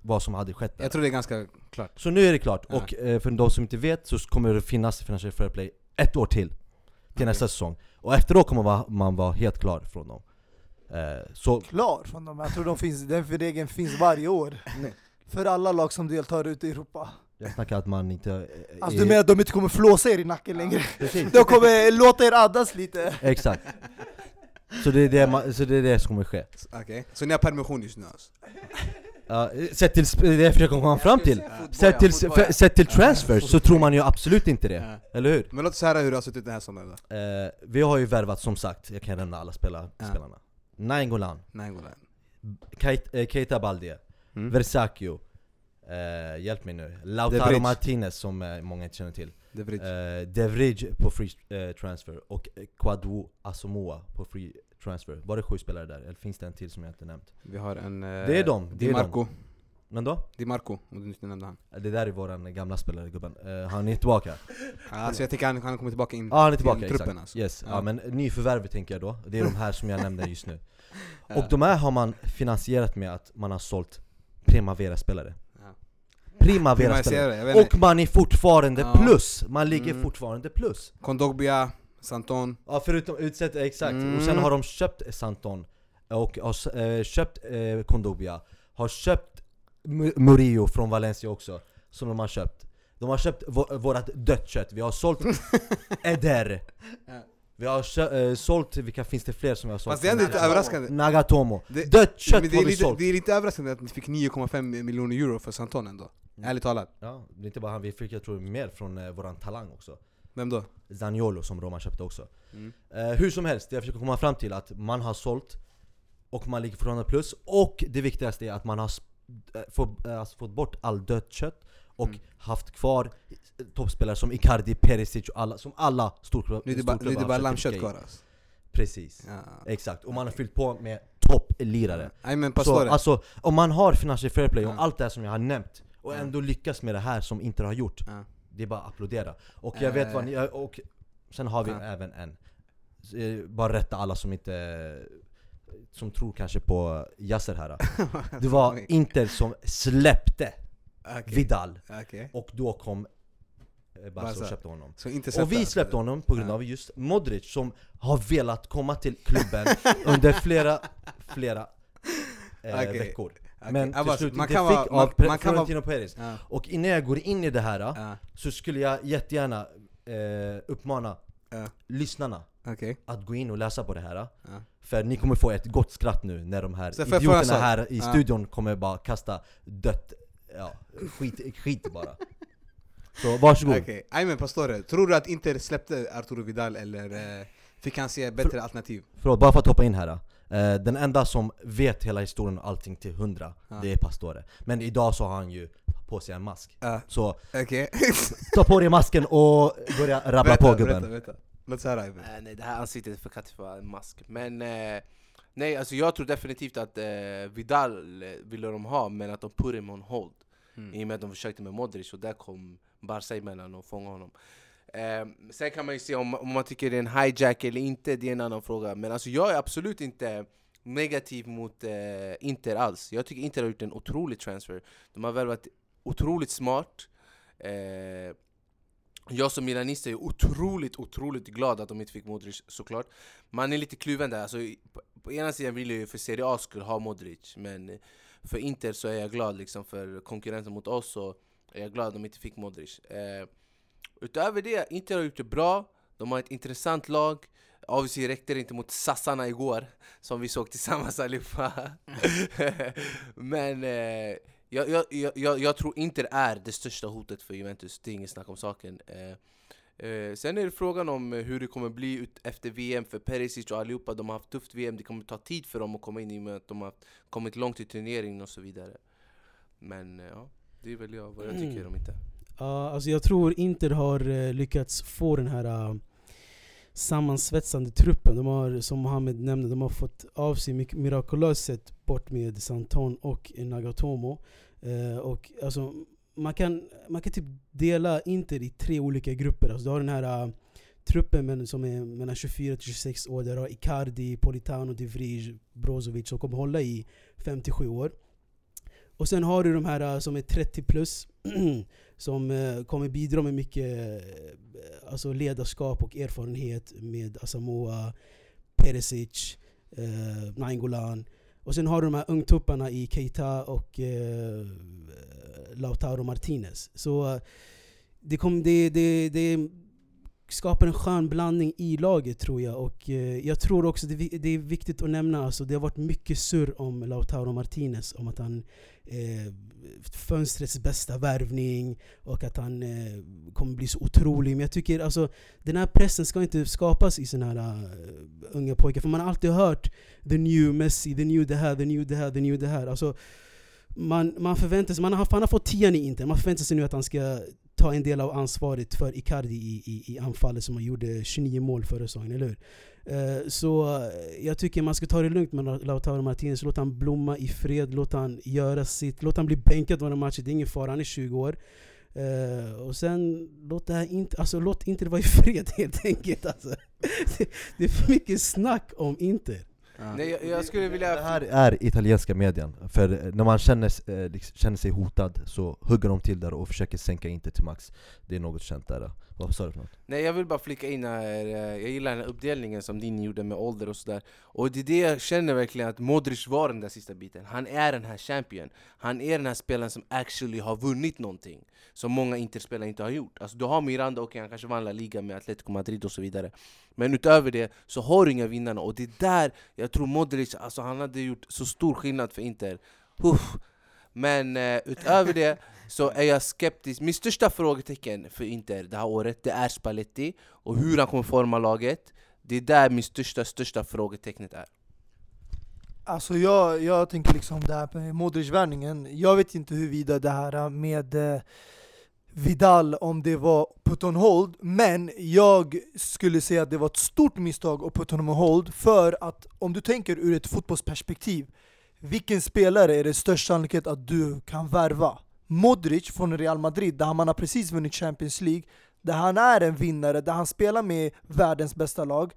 vad som hade skett där. Jag tror det är ganska klart. Så nu är det klart, Ja. och eh, för de som inte vet så kommer det finnas Financial Fair Play ett år till Till Okej. nästa säsong Och efteråt kommer man, vara helt klar från dem eh, Så Klar från dem, jag tror de finns, den regeln finns varje år. För alla lag som deltar ute i Europa. Jag snackar att man inte... eh, Alltså är- du menar att de inte kommer flåsa er i nacken längre? Precis, De kommer låta er andas lite. exakt så det, är det, man, så det är det som kommer ske Okej, så ni har permission just nu alltså? Ja, Sett till, det är jag försöker komma fram till Sett till, sett till transfers så tror man ju absolut inte det, eller hur? Men låt oss höra hur det har sett ut den här sommaren då. Eh, vi har ju värvat som sagt, jag kan nämna alla spela, Ja. spelarna Nainggolan, eh, Keita Balde, Mm. Versakio eh, Hjälp mig nu, De Lautaro. Martinez som eh, många inte känner till De Vrij. eh, på free eh, transfer och Kwadwo Asamoah på free transfer Var det sju spelare där? Eller finns det en till som jag inte nämnt? Vi har en... eh, Det är dem, det Di Marco. Men då? Di Marco, om du inte nämnde han. Det där är våran gamla spelare gubben, han är tillbaka Alltså jag tänker han, han kommer tillbaka in Ja han är till tillbaka, truppen exakt. alltså. Yes. Ja. Ja. men nyförvärv tänker jag då, det är de här som jag nämnde just nu. Och de här har man finansierat med att man har sålt. Primavera-spelare Primavera, inte. Och man är fortfarande Ja. plus! Man ligger Mm. fortfarande plus Kondogbia, Santon. Ja förutom utsett, exakt, Mm. och sen har de köpt Santon Och har eh, köpt eh, Kondobia Har köpt Mu- Murillo från Valencia också Som de har köpt De har köpt vå- vårat dött kött, vi har sålt Eder Ja. Vi har kö- eh, sålt, vilka finns det fler som vi har sålt? Fast det är lite överraskande. Nagatomo Det- Dött kött det har vi lite, sålt! det är lite överraskande att ni fick 9,5 miljoner euro för Santon ändå. Mm. Ärligt talat. Ja, det är inte bara han, vi fick jag tror mer från eh, våran talang också Vem då? Zaniolo som Roma köpte också Mm. Eh, hur som helst, det jag försöker komma fram till att man har sålt och man ligger fortfarande plus och det viktigaste är att man har sp- eh, få, eh, alltså fått bort all dött kött och Mm. haft kvar eh, toppspelare som Icardi, Perisic och alla, som alla storklubbar Nu är det bara, nu är det bara lammkött kvar alltså. Precis, Ja. exakt. Och man har fyllt på med topplirare men Så alltså, om man har financial fair play och Ja. allt det här som jag har nämnt och ändå lyckas med det här som Inter har gjort det är bara att applådera. Och jag vet Eh. vad ni, och sen har vi även en. Eh, Bara rätta alla som inte, som tror kanske på Yasser här. Det var. Inter som släppte Okej. Vidal, Okej. och då kom eh, Barca och köpte honom. Inte Och vi släppte honom på grund av just Modric som har velat komma till klubben under flera, flera eh, Okej. veckor. Okej. Men till bara- slut man inte kan fick vara- av man- man kan vara- Florentino Perez. Ja. Och innan jag går in i det här Ja. så skulle jag jättegärna eh, uppmana Ja. lyssnarna Okej. att gå in och läsa på det här. För ni kommer få ett gott skratt nu när de här Så idioterna här i studion kommer bara kasta dött, ja, skit, skit bara Så varsågod Okej. Nej men Pastore, tror du att Inter släppte Arturo Vidal eller eh, fick han se bättre alternativ? Förlåt, bara för att hoppa in här Den enda som vet hela historien och allting till hundra, Ja. det är Pastore Men idag så har han ju på sig en mask Ja. Så Okej. ta på dig masken och börja rabbla på gubben Berätta, berätta. Låt oss höra Ivan. Eh, nej, det här ansiktet är för katt för en mask. Men eh, nej, alltså jag tror definitivt att eh, Vidal eh, ville de ha, men att de put him on hold. Mm. I och med att de försökte med Modric, och där kom Barca emellan och fångade honom. Eh, sen kan man ju se om, om man tycker det är en hijack eller inte, det är en annan fråga. Men alltså jag är absolut inte negativ mot eh, Inter alls. Jag tycker Inter har gjort en otrolig transfer. De har värvat otroligt smart. Eh, jag som milanist är otroligt, otroligt glad att de inte fick Modric såklart. Man är lite kluven där. Alltså, på, på ena sidan vill jag ju för Serie A skull ha Modric, men för Inter så är jag glad liksom för konkurrensen mot oss så är jag glad att de inte fick Modric. Eh, utöver det, Inter har gjort det bra. De har ett intressant lag. Obviously räckte det inte mot sassarna igår, som vi såg tillsammans allihopa. Men eh, jag, jag, jag, jag, tror Inter är det största hotet för Juventus, det är inget snack om saken. Eh, eh, sen är det frågan om eh, hur det kommer bli ut efter VM för Perisic och allihopa. De har haft tufft VM, det kommer ta tid för dem att komma in i och med att de har kommit långt i turneringen och så vidare. Men eh, ja, det är väl jag, vad jag tycker Mm. om Inter. Uh, alltså jag tror Inter har uh, lyckats få den här uh, sammansvetsande truppen. De har, som Mohamed nämnde, de har fått av sig mycket mirakulöst sett bort med Santon och Nagatomo. Uh, och alltså, man, kan, man kan typ dela Inter i tre olika grupper. Alltså, du har den här uh, truppen men, som är mellan 24 till 26 år. Där du har Icardi, Politano, De Vrij, Brozovic som kommer hålla i 57 år. Och sen har du de här eh, som är 30 plus som eh, kommer bidra med mycket eh, alltså ledarskap och erfarenhet med Asamoah, Perisic, eh, Nainggolan. Och sen har du de här ungtupparna i Keita och eh, Lautaro Martinez. Så det, kom, det, det, det skapar en skön blandning i laget tror jag. Och eh, jag tror också det, är det är viktigt att nämna, alltså, det har varit mycket surr om Lautaro Martinez, om att han eh, fönstrets bästa värvning och att han eh, kommer bli så otrolig. Men jag tycker alltså, den här pressen ska inte skapas i sådana här uh, unga pojkar. För man har alltid hört the new Messi, the new det här, the new det här, the new det här. Alltså, man, man förväntar sig, man har, han har fått tian i Inter, man förväntar sig nu att han ska ta en del av ansvaret för Icardi i, i, i anfallet som han gjorde 29 mål förra säsongen, eller hur? Uh, Så eh, jag tycker man ska ta det lugnt med Lautaro Martinez, låt han blomma i fred, låt han göra sitt, låt han bli bänkad några matcher, det är ingen fara, han är 20 år. Uh, och sen, låt, det här inte, alltså, låt Inter vara i fred helt enkelt. Alltså. Det, det är för mycket snack om Inter. Ja. Nej, jag, jag skulle vilja... Det här är italienska medien, för när man känner, eh, liksom, känner sig hotad så hugger de till där och försöker sänka Inter till max Det är något känt där vad sa du för något? Nej jag vill bara flika in här, eh, jag gillar den här uppdelningen som din gjorde med ålder och sådär. Och det är det jag känner verkligen att Modric var den där sista biten. Han är den här champion. Han är den här spelaren som actually har vunnit någonting Som många Interspelare inte har gjort. Alltså du har Miranda, okej han kanske vann La Liga med Atletico Madrid och så vidare. Men utöver det så har du inga vinnarna. Och det är där jag tror Modric, alltså han hade gjort så stor skillnad för Inter. Uff. Men eh, utöver det så är jag skeptisk. Min största frågetecken för Inter det här året, det är Spalletti och hur han kommer forma laget. Det är där min största, största frågetecknet är. Alltså jag, jag tänker liksom det här med Modric-värvningen, jag vet inte huruvida det här med eh, Vidal, om det var put on hold, men jag skulle säga att det var ett stort misstag att put on hold, för att om du tänker ur ett fotbollsperspektiv, vilken spelare är det störst sannolikhet att du kan värva? Modric från Real Madrid, där man har precis vunnit Champions League, där han är en vinnare, där han spelar med världens bästa lag,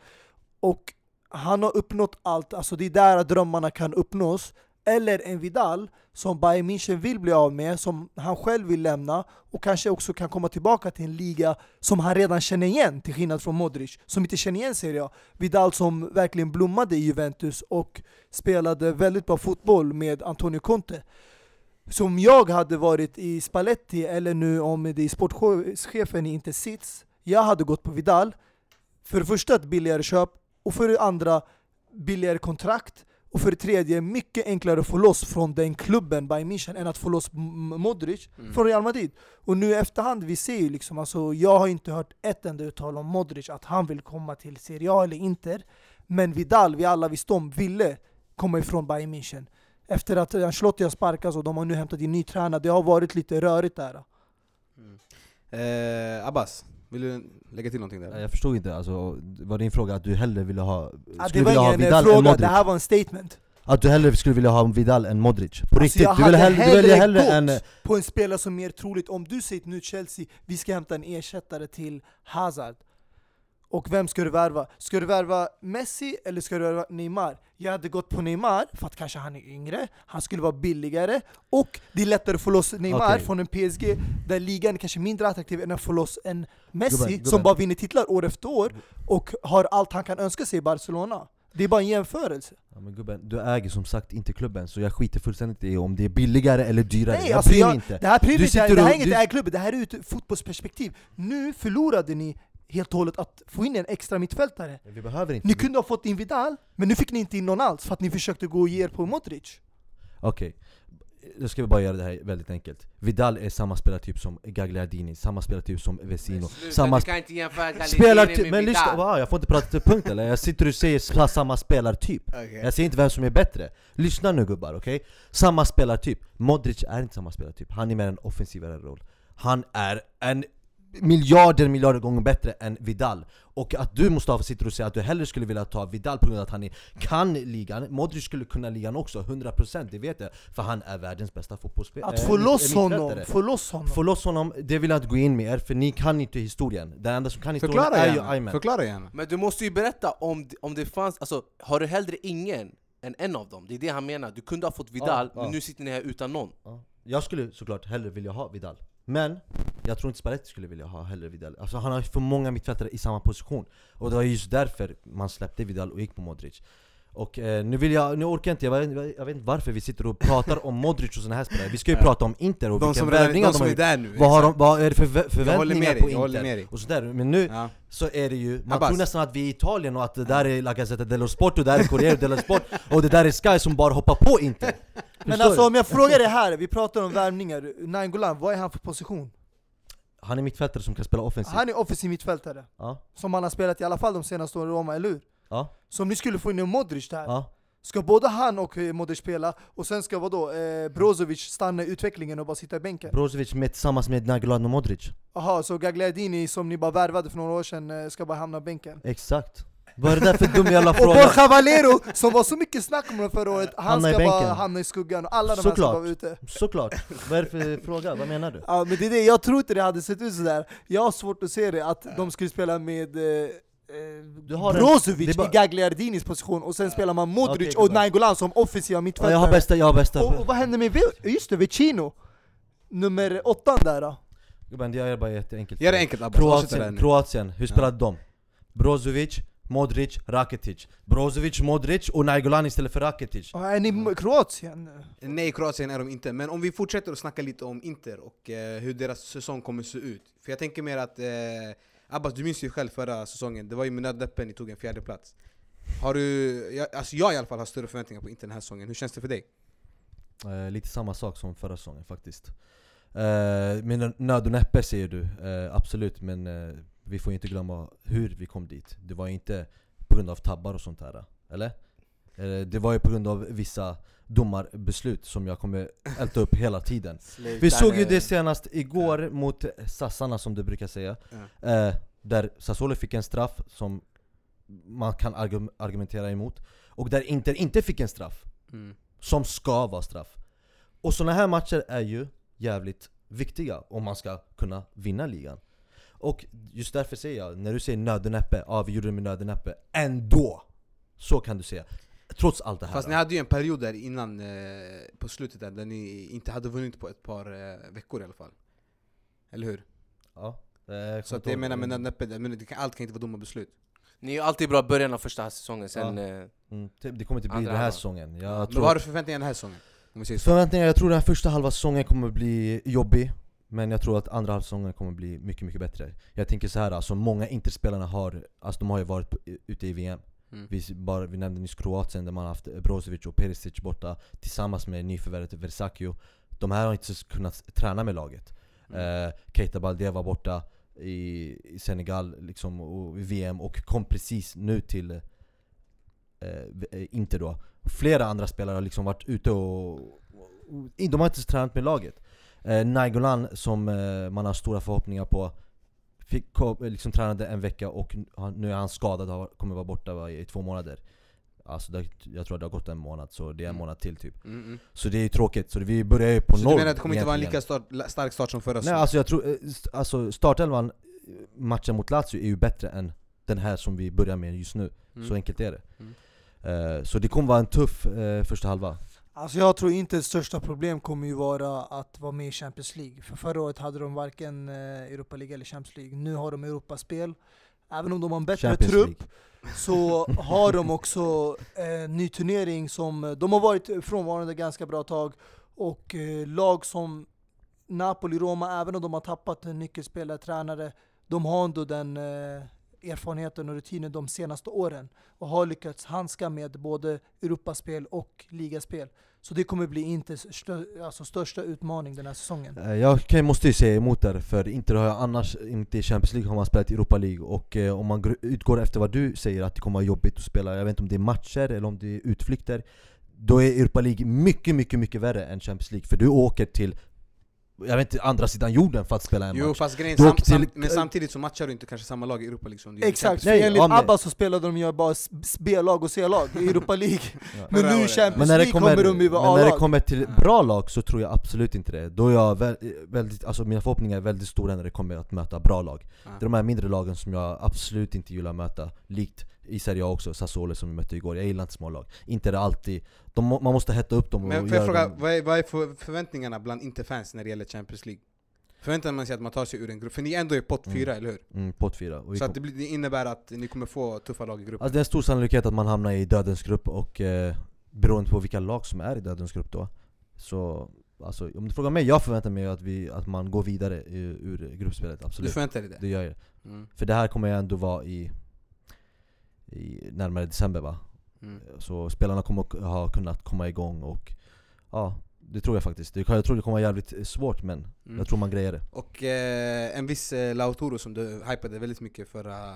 och han har uppnått allt, alltså det är där drömmarna kan uppnås. Eller en Vidal som Bayern München vill bli av med, som han själv vill lämna och kanske också kan komma tillbaka till en liga som han redan känner igen, till skillnad från Modric, som inte känner igen Serie A. Vidal som verkligen blommade i Juventus och spelade väldigt bra fotboll med Antonio Conte. Så om jag hade varit i Spalletti, eller nu om det är sportchefen inte sits, jag hade gått på Vidal. För det första ett billigare köp, och för det andra billigare kontrakt, och för det tredje mycket enklare att få loss från den klubben, Bayern München, än att få loss Modric Mm. från Real Madrid. Och nu i efterhand, vi ser ju liksom, alltså, jag har inte hört ett enda uttal om Modric, att han vill komma till Serie A eller Inter. Men Vidal, vi alla visste om, ville komma ifrån Bayern München. Efter att Ancelotti har sparkats och de har nu hämtat in ny tränare, det har varit lite rörigt där. Eh, Abbas, vill du lägga till någonting där? Jag förstod inte, alltså, var din fråga att du hellre ville ha, Ah, skulle det var ha ingen eh, Vidal än fråga, Modric? det här var en statement. Att du hellre skulle vilja ha Vidal än Modric? På Alltså, riktigt? Du vill hade hellre, du väljer hellre hellre än... på en spelare som är mer troligt, om du säger nu Chelsea, vi ska hämta en ersättare till Hazard Och vem ska du värva? Ska du värva Messi eller ska du värva Neymar? Jag hade gått på Neymar, för att kanske han är yngre, han skulle vara billigare Och det är lättare att få loss Neymar Okej. från en PSG där ligan är kanske mindre attraktiv än att få loss en Messi Gubben, gubben. som bara vinner titlar år efter år och har allt han kan önska sig i Barcelona Det är bara en jämförelse Ja, men gubben, du äger som sagt inte klubben, så jag skiter fullständigt i om det är billigare eller dyrare Nej, Jag alltså bryr jag, inte det här, Du inte, sitter det här och- är inget du- ägarklubb, det här är ur ett fotbollsperspektiv Nu förlorade ni helt och hållet att få in en extra mittfältare. Vi behöver inte Ni kunde ha fått in Vidal, men nu fick ni inte in någon alls för att ni försökte gå och ge er på Modric. Okej, då ska vi bara göra det här väldigt enkelt. Vidal är samma spelartyp som Gagliardini, samma spelartyp som Vesino Samma du kan inte jämföra spelartyp, men lyssna, wow, jag får inte prata till punkt eller? Jag sitter och säger sa- samma spelartyp. Jag säger inte vem som är bättre. Lyssna nu gubbar, okej? Samma spelartyp. Modric är inte samma spelartyp, han är mer en offensivare roll. Han är en miljarder, miljarder gånger bättre än Vidal. Och att du Mustafa sitter och säger att du hellre skulle vilja ta Vidal på grund av att han är, kan ligan. Modric skulle kunna ligan också, 100% det vet jag. För han är världens bästa fotbollsspelare. Att få loss honom, få loss honom. Få loss honom, det vill jag inte gå in med er för ni kan inte historien. Den enda som kan historien Förklara är ju Ayman. förklara gärna Men du måste ju berätta om, det- om det fanns, alltså har du hellre ingen än en av dem? Det är det han menar, du kunde ha fått Vidal, Ja, men ja. nu sitter ni här utan någon. Ja. Jag skulle såklart hellre vilja ha Vidal men jag tror inte Spalletti skulle vilja ha hellre Vidal. Alltså han har för många mittfältare i samma position. Och det var just därför man släppte Vidal och gick på Modric och eh, nu vill jag, nu orkar jag inte, jag, vet- jag vet inte varför vi sitter och pratar om Modric och såna här spelare Vi ska ju Ja. prata om Inter och De vilka värvningar de de som har är gjort där nu vad, har de, vad är det för förväntningar på jag håller med Inter? dig Och sådär. Men nu ja. så är det ju, man Abbas. tror nästan att vi är i Italien och att det där är La Gazzetta dello Sport och det där är Corriere dello Sport och det där är Sky som bara hoppar på Inter Men alltså om jag frågar dig här, vi pratar om värvningar, Nainggolan, vad är han för position? Han är mittfältare som kan spela offensivt Han är offensiv mittfältare, Ja, som han har spelat i alla fall de senaste åren i Roma, eller hur? Ja, Så om ni skulle få in en Modric där, ja ska både han och eh, Modric spela, och sen ska vadå, eh, Brozovic stanna i utvecklingen och bara sitta i bänken? Brozovic med, tillsammans med Nainggolan och Modric Jaha, så Gagliardini som ni bara värvade för några år sedan eh, ska bara hamna på bänken? Exakt Vad är det där för dum jävla Och fråga? Borja Valero, som var så mycket snack om förra året, han Hamna i ska bara hamna i skuggan och alla de här ska vara ute. Såklart, vad är det för fråga? Vad menar du? Ja men det är det, jag tror inte det hade sett ut sådär. Jag har svårt att se det, att de skulle spela med eh, Du har en- Brozovic bara- i Gagliardinis position, och sen spelar man Modric Okej, och. Nainggolan som offensiva Ja, mittfältare. jag har bästa, jag har bästa och, och vad hände med, just det, Vecino? Nummer åttan där då? Gubben, jag gör bara jätteenkelt Gör det enkelt Abbas, Kroatien. Kroatien, hur spelade de? Brozovic, Modric, Rakitic Brozovic, Modric och Nainggolan istället för Rakitic Ja, Är ni m- Kroatien? Nej, Kroatien är de inte. Men om vi fortsätter att snacka lite om Inter och eh, hur deras säsong kommer se ut. För jag tänker mer att, eh, Abbas du minns ju själv förra säsongen, det var ju med nödläppen ni tog en fjärde plats. Har du, jag, alltså jag i alla fall har större förväntningar på Inter den här säsongen, hur känns det för dig? Eh, lite samma sak som förra säsongen faktiskt. Eh, med nöd och näppe säger du, eh, absolut men eh, vi får inte glömma hur vi kom dit. Det var inte på grund av tabbar och sånt här, eller? Eh, det var ju på grund av vissa domarbeslut som jag kommer älta upp hela tiden. Vi såg ju det senast igår mot Sassarna som du brukar säga. Eh, där Sassuolo fick en straff som man kan argu- argumentera emot. Och där Inter inte fick en straff Mm. som ska vara straff. Och såna här matcher är ju jävligt viktiga om man ska kunna vinna ligan. Och just därför säger jag, när du säger nöd och näppe, ja vi gjorde det med nöd och näppe, ändå! Så kan du säga. Trots allt det här. Fast ni hade ju en period där innan, eh, på slutet där, där ni inte hade vunnit på ett par eh, veckor i alla fall. Eller hur? ja. eh, jag Så att jag menar med det kan, allt kan inte vara dumma beslut. Ni är alltid bra i början av första säsongen, sen... Ja. eh, Mm, det kommer inte bli den här säsongen. Jag Men tror vad har du för förväntningar den här säsongen? Förväntningar, jag tror den här första halva säsongen kommer bli jobbig Men jag tror att andra halva säsongen kommer bli mycket, mycket bättre Jag tänker så här, alltså många Interspelarna har, alltså de har ju varit ute i VM Mm. vi, bara, vi nämnde nyss Kroatien där man haft Brozovic och Perisic borta Tillsammans med nyförvärvet Versakio De här har inte kunnat träna med laget Mm. eh, Keita Balde var borta i, i Senegal liksom, och i VM och kom precis nu till eh, Inter då Flera andra spelare har liksom varit ute och, och de har inte tränat med laget eh, Nainggolan som eh, man har stora förhoppningar på Fick, kom, liksom tränade en vecka och nu är han skadad och kommer vara borta i två månader Alltså det, jag tror att det har gått en månad så det är en Mm. månad till typ Mm, mm. Så det är ju tråkigt, så vi börjar ju på Så noll du menar att det kommer inte vara en egentligen. lika start, stark start som förra Nej säsongen? alltså jag tror, eh, alltså startelvan, eh, matchen mot Lazio är ju bättre än den här som vi börjar med just nu Mm. Så enkelt är det. Eh, Så det kommer vara en tuff eh, första halva Alltså jag tror inte det största problem kommer ju vara att vara med i Champions League. För förra året hade de varken eh, Europa League eller Champions League. Nu har de Europaspel. Även om de har en bättre Champions trupp League. så har de också en ny turnering som, de har varit frånvarande ganska bra tag. Och eh, lag som Napoli, Roma, även om de har tappat en nyckelspelare, tränare, de har ändå den eh, erfarenheten och rutinen de senaste åren och har lyckats handska med både Europaspel och ligaspel. Så det kommer bli Inters stö alltså största utmaning den här säsongen. Eh, jag kan, måste ju säga emot där, för Inter har jag annars inte i Champions League har man spelat i Europa League Och eh, om man utgår efter vad du säger att det kommer vara jobbigt att spela, jag vet inte om det är matcher eller om det är utflykter Då är Europa League mycket, mycket, mycket värre än Champions League För du åker till, jag vet inte, andra sidan jorden för att spela en Jo match fast grejen, sam, sam, men samtidigt så matchar du inte kanske samma lag i Europa League som du gör i Exakt, Nej, enligt ja, ABBA så spelade de ju bara B-lag och C-lag i Europa League. Ja. Men nu i. Champions Men när, det League kommer, kommer de ju vara men när det A-lag. kommer till bra lag så tror jag absolut inte det Då är jag vä väldigt, alltså mina förhoppningar är väldigt stora när det kommer att möta bra lag Ja. Det är de här mindre lagen som jag absolut inte gillar att möta Likt i Serie A också, Sassuolo som vi mötte igår Jag gillar inte små lag Inte det alltid, de, man måste hetta upp dem Men får jag fråga, vad är, vad är för förväntningarna bland Inter-fans när det gäller Champions League? Förväntar man sig att man tar sig ur en grupp? För ni är ändå i pott Mm. fyra, eller hur? mm, pott fyra och vi Så kom, att det, blir, det innebär att ni kommer få tuffa lag i gruppen? alltså, Det är en stor sannolikhet att man hamnar i dödens grupp och eh, beroende på vilka lag som är i dödens grupp då Så alltså, om du frågar mig, jag förväntar mig att, vi, att man går vidare ur, ur gruppspelet, du absolut förväntar dig det? Det gör jag Mm. För det här kommer jag ändå vara i, i närmare december va? Mm. Så spelarna kommer att ha kunnat komma igång och ja, det tror jag faktiskt. Det, jag tror det kommer vara jävligt svårt men Mm. jag tror man grejer det. Och eh, en viss eh, Lautaro som du hypade väldigt mycket förra,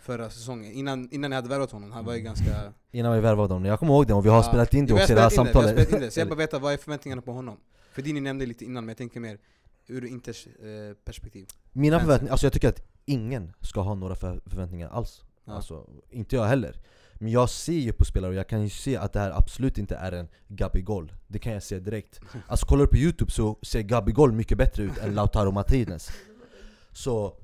förra säsongen, innan, innan ni hade värvat honom, han var ju ganska... Innan vi värvade honom, jag kommer ihåg det och vi har Ja. spelat in det också i det här det, vi har samtalet. spelat in det, Så jag bara veta, vad är förväntningarna på honom? För Dini nämnde lite innan, men jag tänker mer ur Inters eh, perspektiv. Mina Men- förväntningar, alltså jag tycker att ingen ska ha några för, förväntningar alls. Ja. Alltså, inte jag heller. Men jag ser ju på spelare och jag kan ju se att det här absolut inte är en Gabigol. Det kan jag se direkt. Alltså kollar du på youtube så ser Gabigol mycket bättre ut än Lautaro Martinez. Så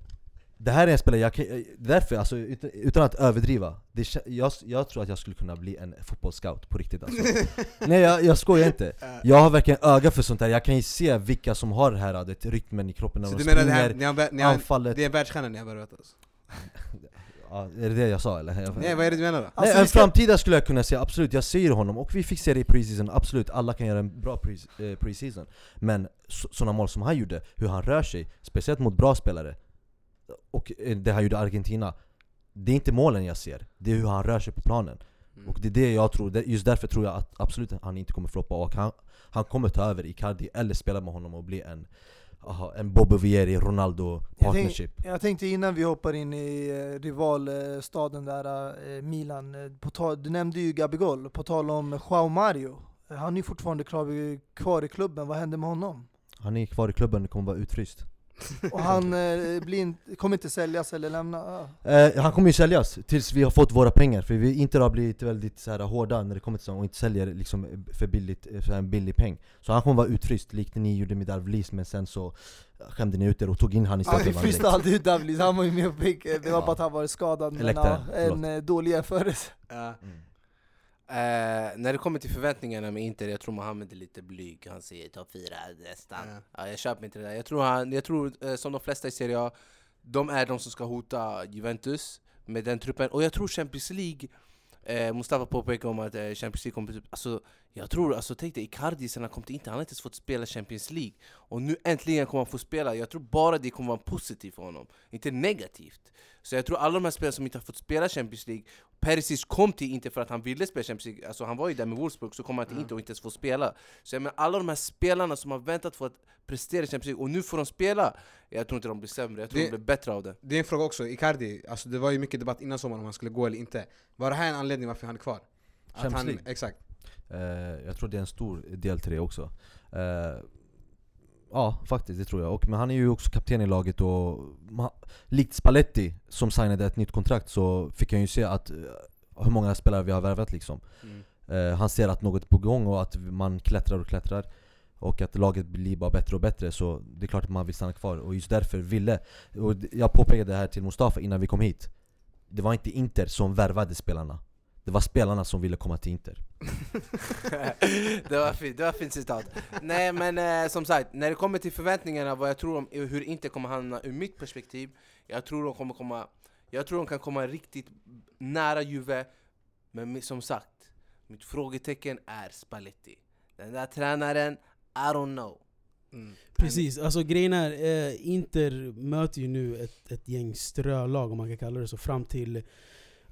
det här är en spelare, jag kan, därför alltså, utan, att överdriva, det, jag, jag tror att jag skulle kunna bli en fotbollsscout på riktigt alltså. Nej jag, jag skojar inte. Jag har verkligen öga för sånt där, jag kan ju se vilka som har det här det, rytmen i kroppen när Så de du menar det springer, här, ni har, ni har, anfallet. det är en världsstjärna ni har värvat alltså? Ja, är det det jag sa eller? Nej vad är det du menar då? Nej, Alltså, en vi ska- framtida skulle jag kunna säga, absolut, jag ser honom och vi fick se det i preseason, absolut, alla kan göra en bra eh, preseason Men så, sådana mål som han gjorde, hur han rör sig, speciellt mot bra spelare Och eh, det han gjorde i Argentina Det är inte målen jag ser, det är hur han rör sig på planen Mm. Och det är det jag tror, just därför tror jag att absolut han inte kommer floppa och han, han kommer ta över Icardi eller spela med honom och bli en aha, En Bobo Vieri, Ronaldo Jag tänk- partnership Jag tänkte innan vi hoppar in i eh, rivalstaden där, eh, Milan, eh, på tal, du nämnde ju Gabigol, på tal om Joao Mario. Han är ju fortfarande kvar, kvar i klubben, vad hände med honom? Han är kvar i klubben, kommer vara utfryst Och han eh, blir in, kommer inte säljas eller lämna? Eh, han kommer ju säljas tills vi har fått våra pengar, för vi inte har blivit väldigt så här, hårda när det kommer till sånt och inte säljer liksom, för, billigt, för en billig peng Så han kommer vara utfryst, likt ni gjorde med Darvlis men sen så skämde ni ut er och tog in han i Han startelvan fryste aldrig ut Davlis, han var ju med och fick, eh, det var Ja. bara att han var skadad men ja, en förlåt. eh, dålig jämförelse. Ja. Mm. Eh, när det kommer till förväntningarna med Inter, jag tror Mohamed är lite blyg. Han säger topp 4 nästan. Ja. Ja. jag köper inte det där. Jag tror, han, jag tror eh, som de flesta i Serie A, de är de som ska hota Juventus med den truppen. Och jag tror Champions League, eh, Mustafa påpekar om att eh, Champions League kommer typ, alltså, jag tror, alltså tänk dig Icardi sen han kom till Inter, han har inte ens fått spela Champions League. Och nu äntligen kommer han få spela, jag tror bara det kommer vara positivt för honom, inte negativt. Så jag tror alla de här spelarna som inte har fått spela Champions League Perisic kom till Inter för att han ville spela Champions League, alltså han var ju där med Wolfsburg, så kom han till Inter och inte ens få spela. Så jag menar, alla de här spelarna som har väntat för att prestera i Champions League, och nu får de spela Jag tror inte de blir sämre, jag tror Det- de blir bättre av det. Det är en fråga också, Icardi, alltså det var ju mycket debatt innan sommaren om han skulle gå eller inte. Var det här en anledning varför han är kvar? Att Champions han, League? exakt. Eh, jag tror det är en stor del till det också. Eh, Ja, faktiskt, det tror jag. Och, men han är ju också kapten i laget och ma- likt Spalletti som signade ett nytt kontrakt så fick han ju se att eh, hur många spelare vi har värvat liksom. mm. Eh, han ser att något är på gång och att man klättrar och klättrar och att laget blir bara bättre och bättre så det är klart att man vill stanna kvar och just därför ville och Jag påpekade det här till Mustafa innan vi kom hit Det var inte Inter som värvade spelarna Det var spelarna som ville komma till Inter det, var fint, det var fint citat. Nej men eh, som sagt, när det kommer till förväntningarna, vad jag tror om hur inte kommer hamna ur mitt perspektiv Jag tror de kommer komma, jag tror de kan komma riktigt nära Juve Men som sagt, mitt frågetecken är Spalletti Den där tränaren, I don't know Mm. Precis, alltså grejen är, eh, Inter möter ju nu ett, ett gäng strölag om man kan kalla det så fram till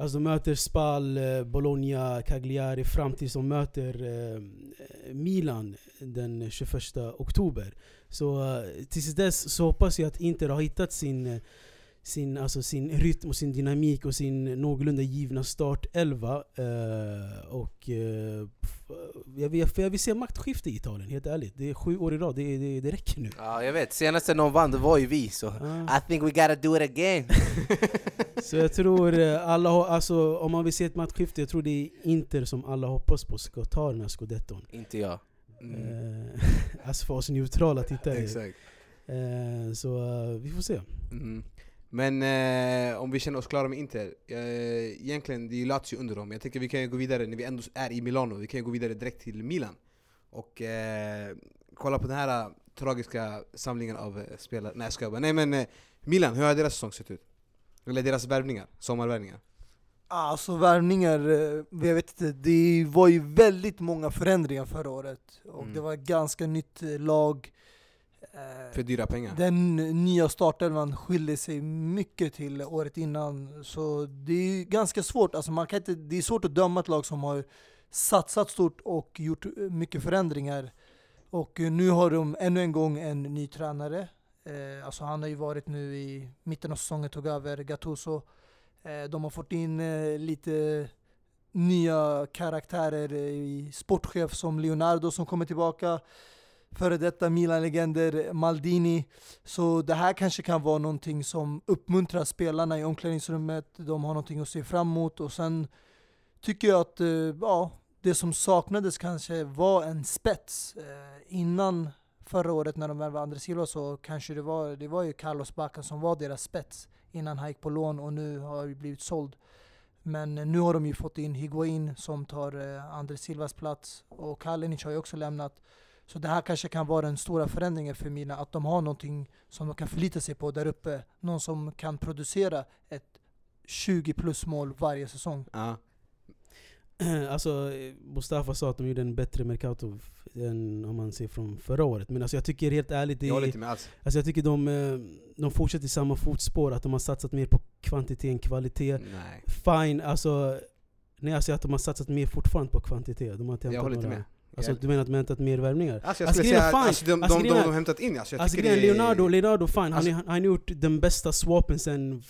Alltså de möter Spal, eh, Bologna, Cagliari fram tills de möter eh, Milan den 21 oktober. Så eh, tills dess så hoppas jag att Inter har hittat sin eh, sin, alltså sin rytm och sin dynamik och sin någorlunda givna startelva. Eh, och, eh, jag, vill, för jag vill se maktskifte i Italien, helt ärligt. Det är sju år i rad, det, det, det räcker nu. Ja jag vet, senaste någon vann det var ju vi så Ah. I think we gotta do it again Så jag tror eh, alla har, alltså, om man vill se ett maktskifte, jag tror det är Inter som alla hoppas på ska ta den här scudetton. Inte jag Mm. Eh, alltså för oss neutrala tittare. Exakt Eh, så vi får se. mm. Men eh, om vi känner oss klara med Inter, eh, egentligen det är ju Lazio under dem Jag tänker vi kan ju gå vidare när vi ändå är i Milano, vi kan ju gå vidare direkt till Milan Och eh, kolla på den här eh, tragiska samlingen av eh, spelare, nej jag skojar bara Nej men eh, Milan, hur har deras säsong sett ut? Eller deras värvningar, sommarvärvningar Alltså värvningar, jag vet inte, det var ju väldigt många förändringar förra året. Och Mm. det var ett ganska nytt lag. Eh, För dyra pengar Den nya startelvan skiljer sig mycket till året innan. Så det är ganska svårt, alltså man kan inte, det är svårt att döma ett lag som har satsat stort och gjort eh, mycket förändringar. Och eh, nu har de ännu en gång en ny tränare. Eh, alltså han har ju varit nu i mitten av säsongen, tog över Gattuso. Eh, de har fått in eh, lite nya karaktärer i sportchef som Leonardo som kommer tillbaka före detta Milan-legender, Maldini. Så det här kanske kan vara någonting som uppmuntrar spelarna i omklädningsrummet, de har någonting att se fram emot och sen tycker jag att eh, ja, det som saknades kanske var en spets. Eh, innan förra året när de värvade André Silva så kanske det var, det var ju Carlos Bacca som var deras spets innan han gick på lån och nu har han blivit såld. Men nu har de ju fått in Higuain som tar eh, André Silvas plats och Kalinic har ju också lämnat. Så det här kanske kan vara den stora förändringen för Mina, att de har någonting som de kan förlita sig på där uppe. Någon som kan producera ett 20 plus mål varje säsong. Ja. Alltså Mustafa sa att de gjorde en bättre Mercato än om man ser från förra året. Men alltså jag tycker helt ärligt, det Jag håller inte med alls. alltså jag tycker de, eh, de fortsätter i samma fotspår. Att de har satsat mer på kvantitet än kvalitet. Nej. Fine, alltså Nej jag säger att de har satsat mer fortfarande på kvantitet. De har Jag håller inte några- med. Alltså du menar att de har hämtat mer värvningar? Alltså jag Alltså, skulle säga, fine. alltså, de, Alltså, de, de, de har hämtat in, alltså, jag Alltså tycker grejen, det Leonardo, Leonardo fine, han, Alltså- han har gjort den bästa swapen sen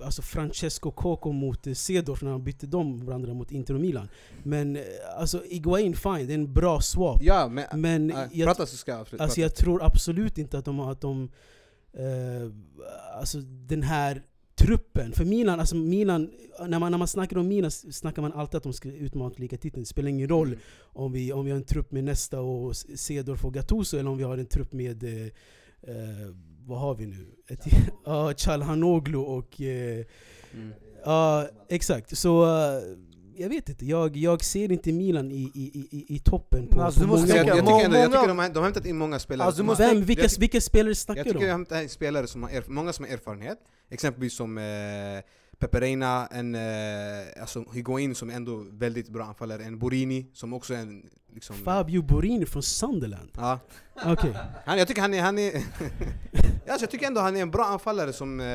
alltså Francesco Coco mot Cedorf när han bytte dem varandra mot Inter och Milan. Men eh, alltså Iguain fine, det är en bra swap. Ja men, Men äh, jag, prata så ska jag absolut alltså prata. jag tror absolut inte att de har att de, eh, alltså den här truppen, för Milan, alltså Milan, när man, när man snackar om Milan snackar man alltid att de ska utmana ligatiteln. Det spelar ingen roll Mm. om vi, om vi har en trupp med Nesta och Cedorf och Gattuso eller om vi har en trupp med eh, eh, vad har vi nu? Ett, ja, Calhanoglu och... Eh, Mm. Ja, exakt. Så eh, jag vet inte, jag, jag ser inte Milan i, i, i, i toppen på, Alltså, på du måste Så många jag, jag, tycker ändå, jag tycker de har, de har hämtat in många spelare Alltså, måste Vem, vilka, jag, vilka spelare jag snackar tycker du de har om? hämtat in spelare som har erf- många som har erfarenhet Exempelvis som eh, Pepe Reina, en eh, alltså Higuain som är ändå väldigt bra anfallare, en Borini som också är en liksom, Fabio Borini från Sunderland. Ja, Okej. han, jag tycker han är, han är alltså, jag tycker ändå han är en bra anfallare som eh,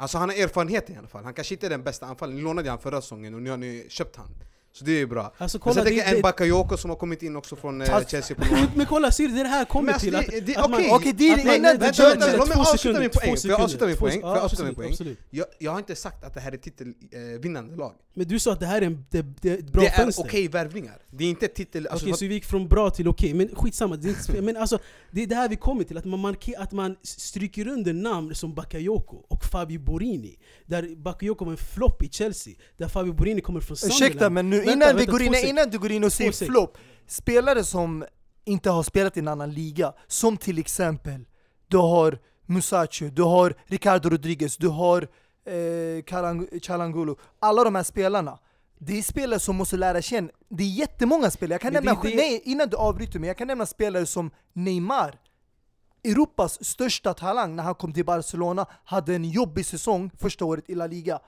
Alltså han har erfarenhet i alla fall, han kanske inte är den bästa anfallaren, ni lånade han förra säsongen och nu har ni köpt han. Så det är ju bra Alltså Men kolla, sen det, tänker jag en Bakayoko som har kommit in också från eh, Fast- Chelsea på lån men kolla, du, det är det här kommer Men alltså, till att, okej. Okej, det är innan vänta, låt mig avsluta min poäng. Får jag avsluta min poäng? Får jag avsluta min poäng? jag, jag har inte sagt att det här är titelvinnande lag Men du sa att det här är en det, det är ett bra Det är fönster. okej värvningar, det är inte titel... Alltså, Okej, så vi gick från bra till okej, men skitsamma. Det är, inte, men alltså, det är det här vi kommer till, att man, marker, att man stryker under namn som Bakayoko och Fabio Borini. Där Bakayoko var en flopp i Chelsea, där Fabio Borini kommer från Sunderland. Ursäkta men nu Vänta, innan, vi vänta, går två in, innan du går in och säger flopp, spelare som inte har spelat i en annan liga, som till exempel du har Musacho, du har Ricardo Rodriguez, du har eh, Calhanoglu, alla de här spelarna. Det är spelare som måste lära känna, det är jättemånga spelare, jag kan Men nämna, det- det- nej innan du avbryter mig, jag kan nämna spelare som Neymar. Europas största talang när han kom till Barcelona, hade en jobbig säsong första året i La Liga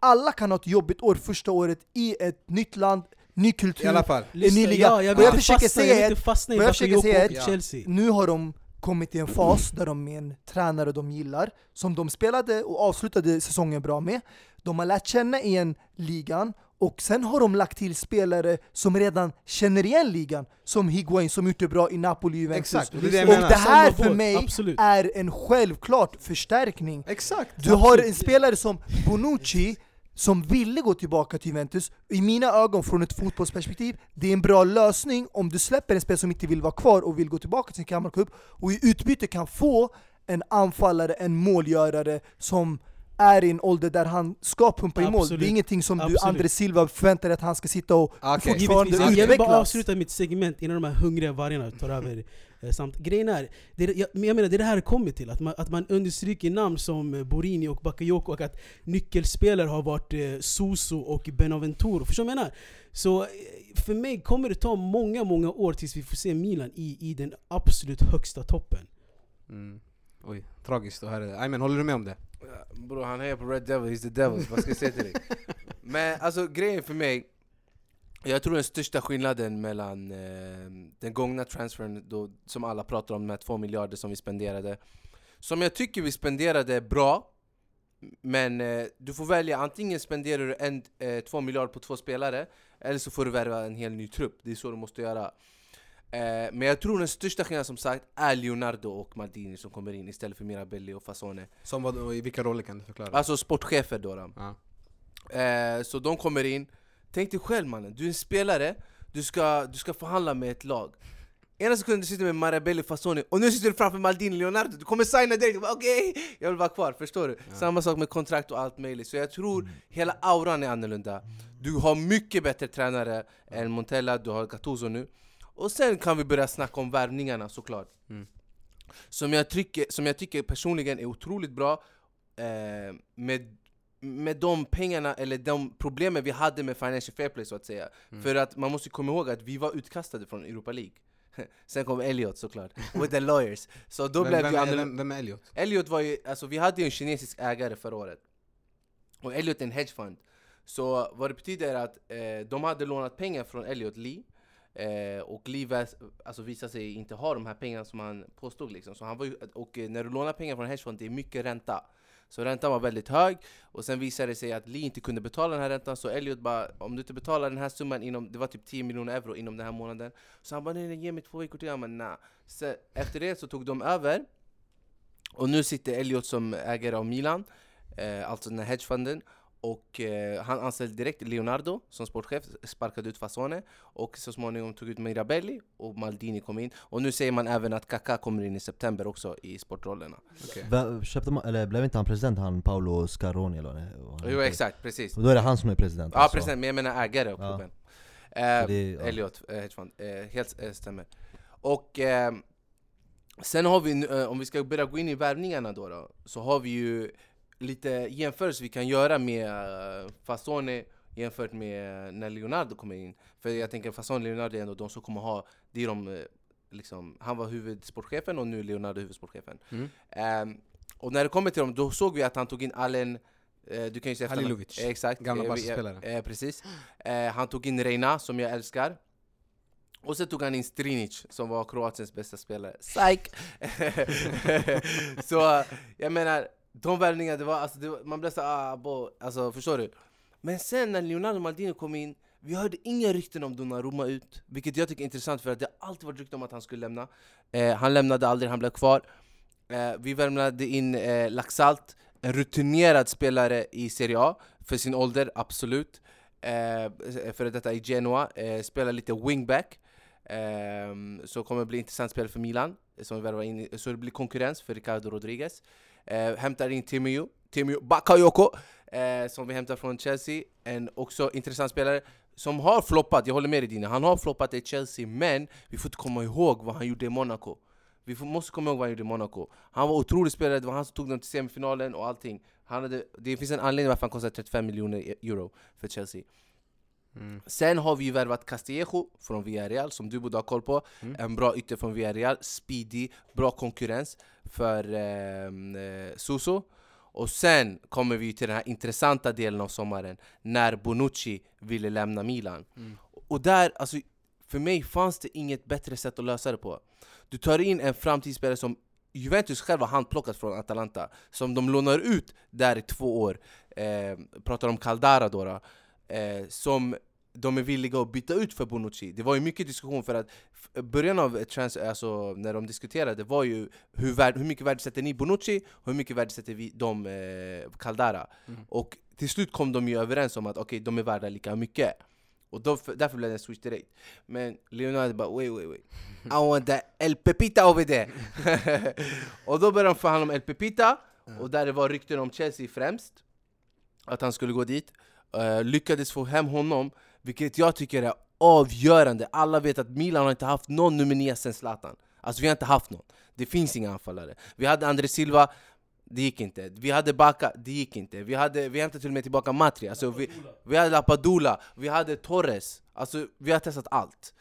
Alla kan ha ett jobbigt år första året i ett nytt land, ny kultur I alla fall en ny liga. Ja, jag vill jag försöker fastna, säga jag fastna i jag försöker säga och att- Chelsea. nu har de kommit i en fas där de är en tränare de gillar, som de spelade och avslutade säsongen bra med. De har lärt känna igen ligan och sen har de lagt till spelare som redan känner igen ligan, som Higuain som gjort det bra i Napoli Juventus. Exakt, och det det och menar det här för mig absolut. är en självklart förstärkning. Exakt! Du har en spelare som Bonucci som ville gå tillbaka till Juventus. I mina ögon, från ett fotbollsperspektiv, det är en bra lösning om du släpper en spelare som inte vill vara kvar och vill gå tillbaka till sin gammalklubb och i utbyte kan få en anfallare, en målgörare som är i en ålder där han ska pumpa i mål. Det är ingenting som du, Absolut. André Silva förväntar dig att han ska sitta och Okej. fortfarande Givetvis. Jag, jag vill bara utvecklas. avsluta mitt segment innan de här hungriga vargarna tar över. Eh, Samt, grejen är, det, jag, jag menar, det är det här det kommer till. Att man, att man understryker namn som Borini och Bakayoko och att nyckelspelare har varit eh, Suso och Benaventuro. Förstår du vad jag menar? Så eh, för mig kommer det ta många, många år tills vi får se Milan i, i den absolut högsta toppen. Mm. Oj, tragiskt att höra det. Aymen, håller du med om det? Ja, Bror han hejar på Red Devil, he's the devil, vad ska jag säga till dig? Men alltså grejen för mig, jag tror den största skillnaden mellan eh, den gångna transfern, då, som alla pratar om, de här två miljarder som vi spenderade Som jag tycker vi spenderade bra, men eh, du får välja, antingen spenderar du en, eh, två miljarder på två spelare Eller så får du värva en hel ny trupp, det är så du måste göra eh, Men jag tror den största skillnaden som sagt är Leonardo och Maldini som kommer in istället för Mirabelli och Fasone Som vad, i vilka roller kan du förklara? Alltså sportchefer då, då. ja. Eh, Så de kommer in Tänk dig själv mannen, du är en spelare. Du ska, du ska förhandla med ett lag. Ena sekunden du sitter med Marabelli Fasoni och nu sitter du framför Maldini Leonardo, du kommer signa direkt, okej, jag vill vara kvar, förstår du? Samma sak med kontrakt och allt möjligt, så jag tror hela auran är annorlunda. Du har mycket bättre tränare än Montella, du har Gattuso nu. Och sen kan vi börja snacka om värvningarna såklart. Mm. som, jag tycker, som jag tycker personligen är otroligt bra eh, med, med de pengarna, eller de problemen vi hade med Financial Fair Play så att säga. Mm. För att man måste komma ihåg att vi var utkastade från Europa League. Sen kom Elliot såklart, with the lawyers. Så då vem, blev vem, annorlunda vem, vem är Elliot? Elliot var ju, alltså vi hade ju en kinesisk ägare förra året. Och Elliot är en hedgefund Så vad det betyder är att eh, de hade lånat pengar från Elliot Lee. Eh, Och Lee väs, alltså visade sig inte ha de här pengarna som han påstod liksom. Så han var ju, Och eh, när du lånar pengar från en hedgefund, det är mycket ränta så räntan var väldigt hög. Och sen visade det sig att Lee inte kunde betala den här räntan. Så Elliot bara, om du inte betalar den här summan inom, det var typ 10 miljoner euro inom den här månaden. Så han bara nej, nej ge mig två veckor till, han bara nah. Så Efter det så tog de över. Och nu sitter Elliot som ägare av Milan, eh, alltså den här hedgefonden och eh, han anställde direkt Leonardo som sportchef, sparkade ut Fasone och så småningom tog ut Mirabelli och Maldini kom in och nu säger man även att Kaká kommer in i september också i sportrollerna Okej. Va- Köpte man, eller blev inte han president, han Paolo Scaroni eller han Jo heter? exakt, precis Och då är det han som är president Ja alltså. precis, men jag menar ägare av Ja. klubben Så eh, det är- ja. Elliot, eh, hedgefond, eh, helt eh, stämmer Och eh, sen har vi, nu, eh, om vi ska börja gå in i värvningarna då, då så har vi ju lite jämförelser vi kan göra med uh, Fasone jämfört med när Leonardo kommer in För jag tänker Fasone och Leonardo är ändå de som kommer ha, det är de eh, liksom, han var huvudsportchefen och nu är Leonardo huvudsportchefen Mm. Ehm, Och när det kommer till dem, då såg vi att han tog in Allen eh, du kan ju säga Halilovic. Eh, Exakt, Gamla Eh, vi- Barca-spelare. eh, Precis eh, Han tog in Reina, som jag älskar och sen tog han in Strinic som var Kroatiens bästa spelare. Psych! så jag menar, de värvningarna, det var, alltså, det var, man blev så ah, bo, alltså förstår du? Men sen när Leonardo Maldini kom in, vi hörde inga rykten om Donnarumma ut Vilket jag tycker är intressant för att det har alltid varit rykten om att han skulle lämna eh, Han lämnade aldrig, han blev kvar eh, Vi värvade in eh, Laxalt, en rutinerad spelare i Serie A För sin ålder, absolut eh, Före detta i Genoa, eh, spelar lite wingback Eh, så kommer bli intressant spel för Milan, som vi värvar in, så det blir konkurrens för Ricardo Rodriguez. Eh, hämtar in Timio, Timio Bakayoko, eh, som vi hämtar från Chelsea. En också intressant spelare som har floppat, jag håller med dig Dina, han har floppat i Chelsea, men vi får inte komma ihåg vad han gjorde i Monaco. Vi får, måste komma ihåg vad han gjorde i Monaco. Han var otrolig spelare, det var han som tog dem till semifinalen och allting. Han hade, det finns en anledning varför han kostar 35 miljoner e-, euro för Chelsea. Mm. Sen har vi ju värvat Castillejo från Villarreal som du borde ha koll på. Mm. En bra ytter från Villarreal, speedy, bra konkurrens för ehm, eh, Suso. Och sen kommer vi till den här intressanta delen av sommaren när Bonucci ville lämna Milan. Mm. Och där, alltså, för mig fanns det inget bättre sätt att lösa det på. Du tar in en framtidsspelare som Juventus själv har handplockat från Atalanta, som de lånar ut där i två år. Eh, pratar om Caldara då, då eh, som de är villiga att byta ut för Bonucci. Det var ju mycket diskussion för att början av trans, alltså, när de diskuterade var ju hur, värd, hur mycket värdesätter ni Bonucci och hur mycket värdesätter vi de eh, Caldara. Mm. Och till slut kom de ju överens om att okej, de är värda lika mycket. Och då, därför blev det en switch direkt. Men Leonardo bara wait wait wait, I want the El Pepita over there. och då började de förhandla om El Pepita, och där det var rykten om Chelsea främst. Att han skulle gå dit. Eh, lyckades få hem honom, vilket jag tycker är avgörande. Alla vet att Milan har inte haft någon nummer 9 sen Zlatan. Alltså vi har inte haft någon. Det finns inga anfallare. Vi hade André Silva, det gick inte. Vi hade Baka, det gick inte. Vi, hade, vi hämtade till och med tillbaka Matri. Alltså, vi, vi hade Lapadula, vi hade Torres. Alltså vi har testat allt.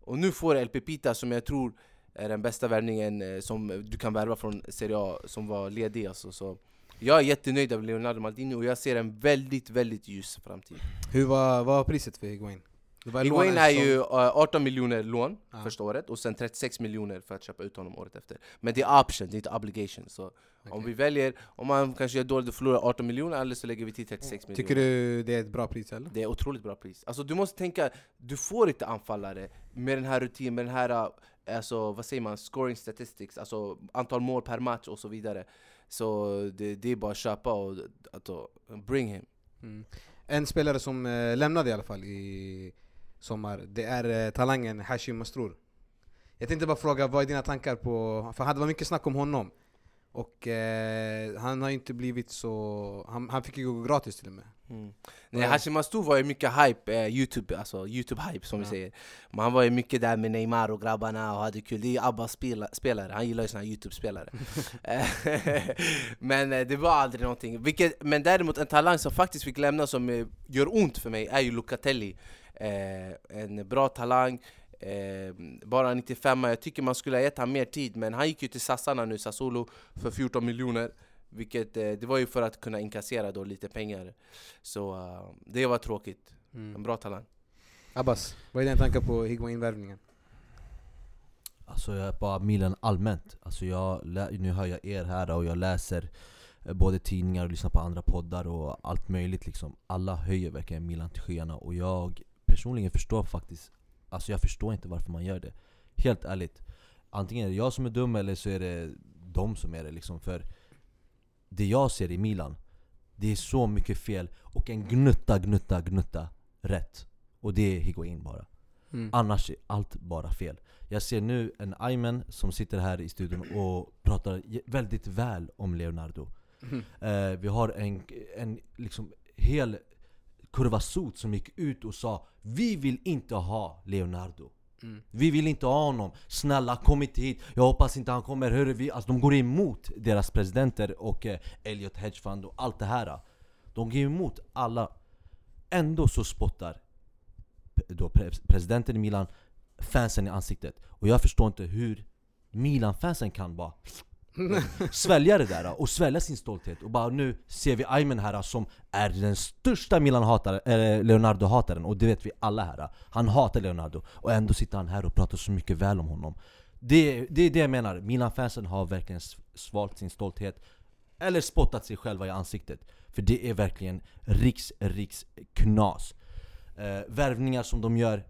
Och nu får El Pepita som jag tror är den bästa värvningen eh, som du kan värva från Serie A som var ledig alltså. Så jag är jättenöjd av Leonardo Maldini och jag ser en väldigt, väldigt ljus framtid. Hur var, vad var priset för Higuain? Higuain är som- ju eh, 18 miljoner lån Ja. första året och sen 36 miljoner för att köpa ut honom året efter. Men det är option, det är inte obligation. Så om Okej. vi väljer, om man kanske gör dåligt och förlorar 18 miljoner eller så lägger vi till 36 miljoner. Tycker du det är ett bra pris eller? Det är otroligt bra pris. Alltså du måste tänka, du får inte anfallare med den här rutinen, med den här, äh, alltså, vad säger man, scoring statistics, alltså antal mål per match och så vidare. Så det, det är bara att köpa och alltså, bring him. Mm. En spelare som eh, lämnade i alla fall i sommar, det är eh, talangen Hashim Mastrour. Jag tänkte bara fråga, vad är dina tankar på... För det var mycket snack om honom. Och eh, han har ju inte blivit så... Han, han fick ju gå gratis till och med. Mm. Nej, Hashim Astour var ju mycket hype, eh, Youtube, alltså Youtube-hype som vi säger. Men han var ju mycket där med Neymar och grabbarna och hade kul, det är Abbas spela, spelare, han gillar ju såna här Youtube-spelare. Men eh, det var aldrig någonting, Vilket, men däremot en talang som faktiskt fick lämna som eh, gör ont för mig är ju Locatelli. Eh, En bra talang, Eh, bara 95 jag tycker man skulle ha gett honom mer tid men han gick ju till Sassarna nu, Sassuolo, för 14 miljoner vilket, eh, det var ju för att kunna inkassera då lite pengar Så uh, det var tråkigt, en bra talang Abbas, vad är dina tankar på Higuain-värvningen? Alltså jag är bara Milan allmänt. Alltså jag, lä- nu hör jag er här och jag läser eh, både tidningar och lyssnar på andra poddar och allt möjligt liksom. Alla höjer verkligen Milan till skyarna och jag personligen förstår faktiskt Alltså jag förstår inte varför man gör det. Helt ärligt. Antingen är det jag som är dum eller så är det de som är det liksom. För det jag ser i Milan, det är så mycket fel och en gnutta, gnutta, gnutta rätt. Och det är Higuain bara. Mm. Annars är allt bara fel. Jag ser nu en Ayman som sitter här i studion och pratar väldigt väl om Leonardo. Mm. Eh, vi har en, en liksom hel kurva sot som gick ut och sa Vi vill inte ha Leonardo. Mm. Vi vill inte ha honom. Snälla kom inte hit. Jag hoppas inte han kommer. Hörru, vi, alltså, de går emot deras presidenter och eh, Elliot Hedge Fund och allt det här. De går emot alla. Ändå så spottar då presidenten i Milan fansen i ansiktet. Och jag förstår inte hur Milan-fansen kan bara svälja det där och svälja sin stolthet och bara nu ser vi Aymen här som är den största Milan-hataren, Leonardo-hataren och det vet vi alla här. Han hatar Leonardo och ändå sitter han här och pratar så mycket väl om honom. Det, det är det jag menar, Milan-fansen har verkligen svalt sin stolthet Eller spottat sig själva i ansiktet. För det är verkligen riks, riks knas. Eh, Värvningar som de gör,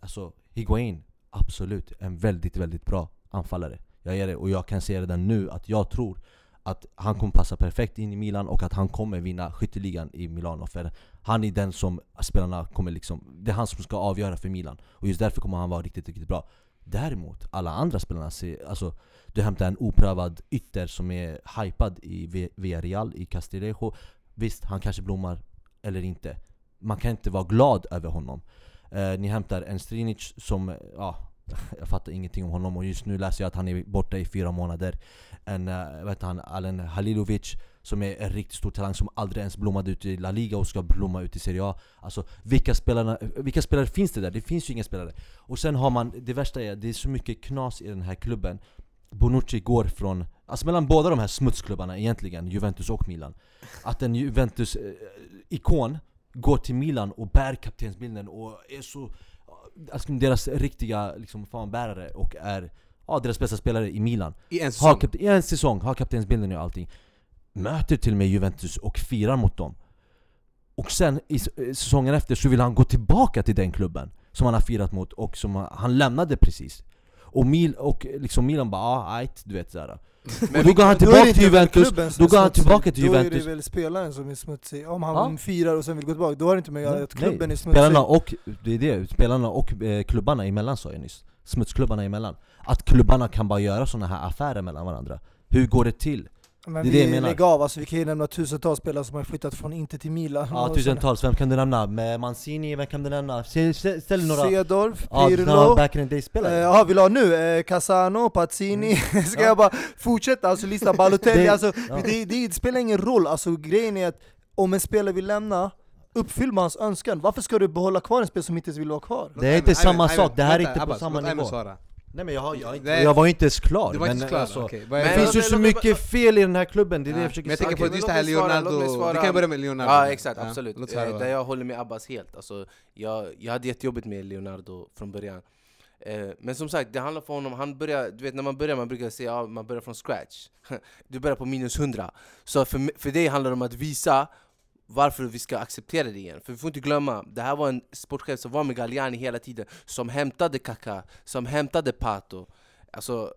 alltså Higuain, absolut en väldigt, väldigt bra anfallare jag är det, och jag kan säga redan nu att jag tror att han kommer passa perfekt in i Milan och att han kommer vinna skytteligan i Milano. För han är den som spelarna kommer liksom, det är han som ska avgöra för Milan. Och just därför kommer han vara riktigt, riktigt bra. Däremot, alla andra spelarna ser, alltså Du hämtar en oprövad ytter som är hypad i Villarreal, i Castillejo. Visst, han kanske blommar, eller inte. Man kan inte vara glad över honom. Eh, Ni hämtar en Strinic som, ja jag fattar ingenting om honom och just nu läser jag att han är borta i fyra månader. En, eh, uh, vet han, Alen Halilovic som är en riktigt stor talang som aldrig ens blommade ut i La Liga och ska blomma ut i Serie A. Alltså vilka, spelarna, vilka spelare finns det där? Det finns ju inga spelare. Och sen har man, det värsta är, det är så mycket knas i den här klubben. Bonucci går från, alltså mellan båda de här smutsklubbarna egentligen, Juventus och Milan Att en Juventus-ikon eh, går till Milan och bär kaptensbilden och är så Alltså deras riktiga liksom, fanbärare och är ja, deras bästa spelare i Milan. I en har säsong. kap- I en säsong, har kaptensbilden och allting. Möter till och med Juventus och firar mot dem. Och sen i eh, säsongen efter så vill han gå tillbaka till den klubben Som han har firat mot och som han- han lämnade precis Och, Mil, och liksom Milan bara ah, ajt, du vet sådär Och då går han tillbaka till Juventus, då går han tillbaka till Då är Juventus det väl spelaren som är smutsig. Om han Ja. firar och sen vill gå tillbaka, då har det inte med att göra att klubben är smutsig. Spelarna och, det är det, spelarna och eh, klubbarna emellan sa jag nyss Smutsklubbarna emellan Att klubbarna kan bara göra såna här affärer mellan varandra Hur går det till? Men det är vi det jag menar. lägger av, alltså, vi kan ju nämna tusentals spelare som har flyttat från Inter till Milan. Ja tusentals, vem kan du nämna? Med Mancini, vem kan du nämna? Ställ, några Sedorf, ja, Pirlo. några back in the day Eh, spelare Ja, vill ha nu? Eh, Casano, Pazzini, ska Mm. Ja. jag bara fortsätta? Alltså lista Balotelli, Det- alltså, ja. det, det, det spelar ingen roll, alltså grejen är att om en spelare vill lämna, uppfyll man hans önskan. Varför ska du behålla kvar en spelare som inte ens vill vara kvar? Det är inte samma sak, det här är inte på samma nivå. Nej men jag, har, jag, inte, Nej. jag var inte ens klar Du var men inte klar, alltså. Vad är- Det Men- finns ju så mycket fel i den här klubben, det är det Ja, jag försöker Men jag säga tänker på Okej, just men det här Leonardo, vi kan börja med Leonardo Ja exakt, Ja, absolut. låt Eh, där jag håller med Abbas helt. Alltså, jag, jag hade jättejobbigt med Leonardo från början. Eh, men som sagt, det handlar för honom, han börjar, du vet när man börjar, man brukar säga att man börjar från scratch. du börjar på minus 100. Så för, för det handlar det om att visa varför vi ska acceptera det igen. För vi får inte glömma, det här var en sportchef som var med Galliani hela tiden, som hämtade Kaká, som hämtade Pato. Alltså,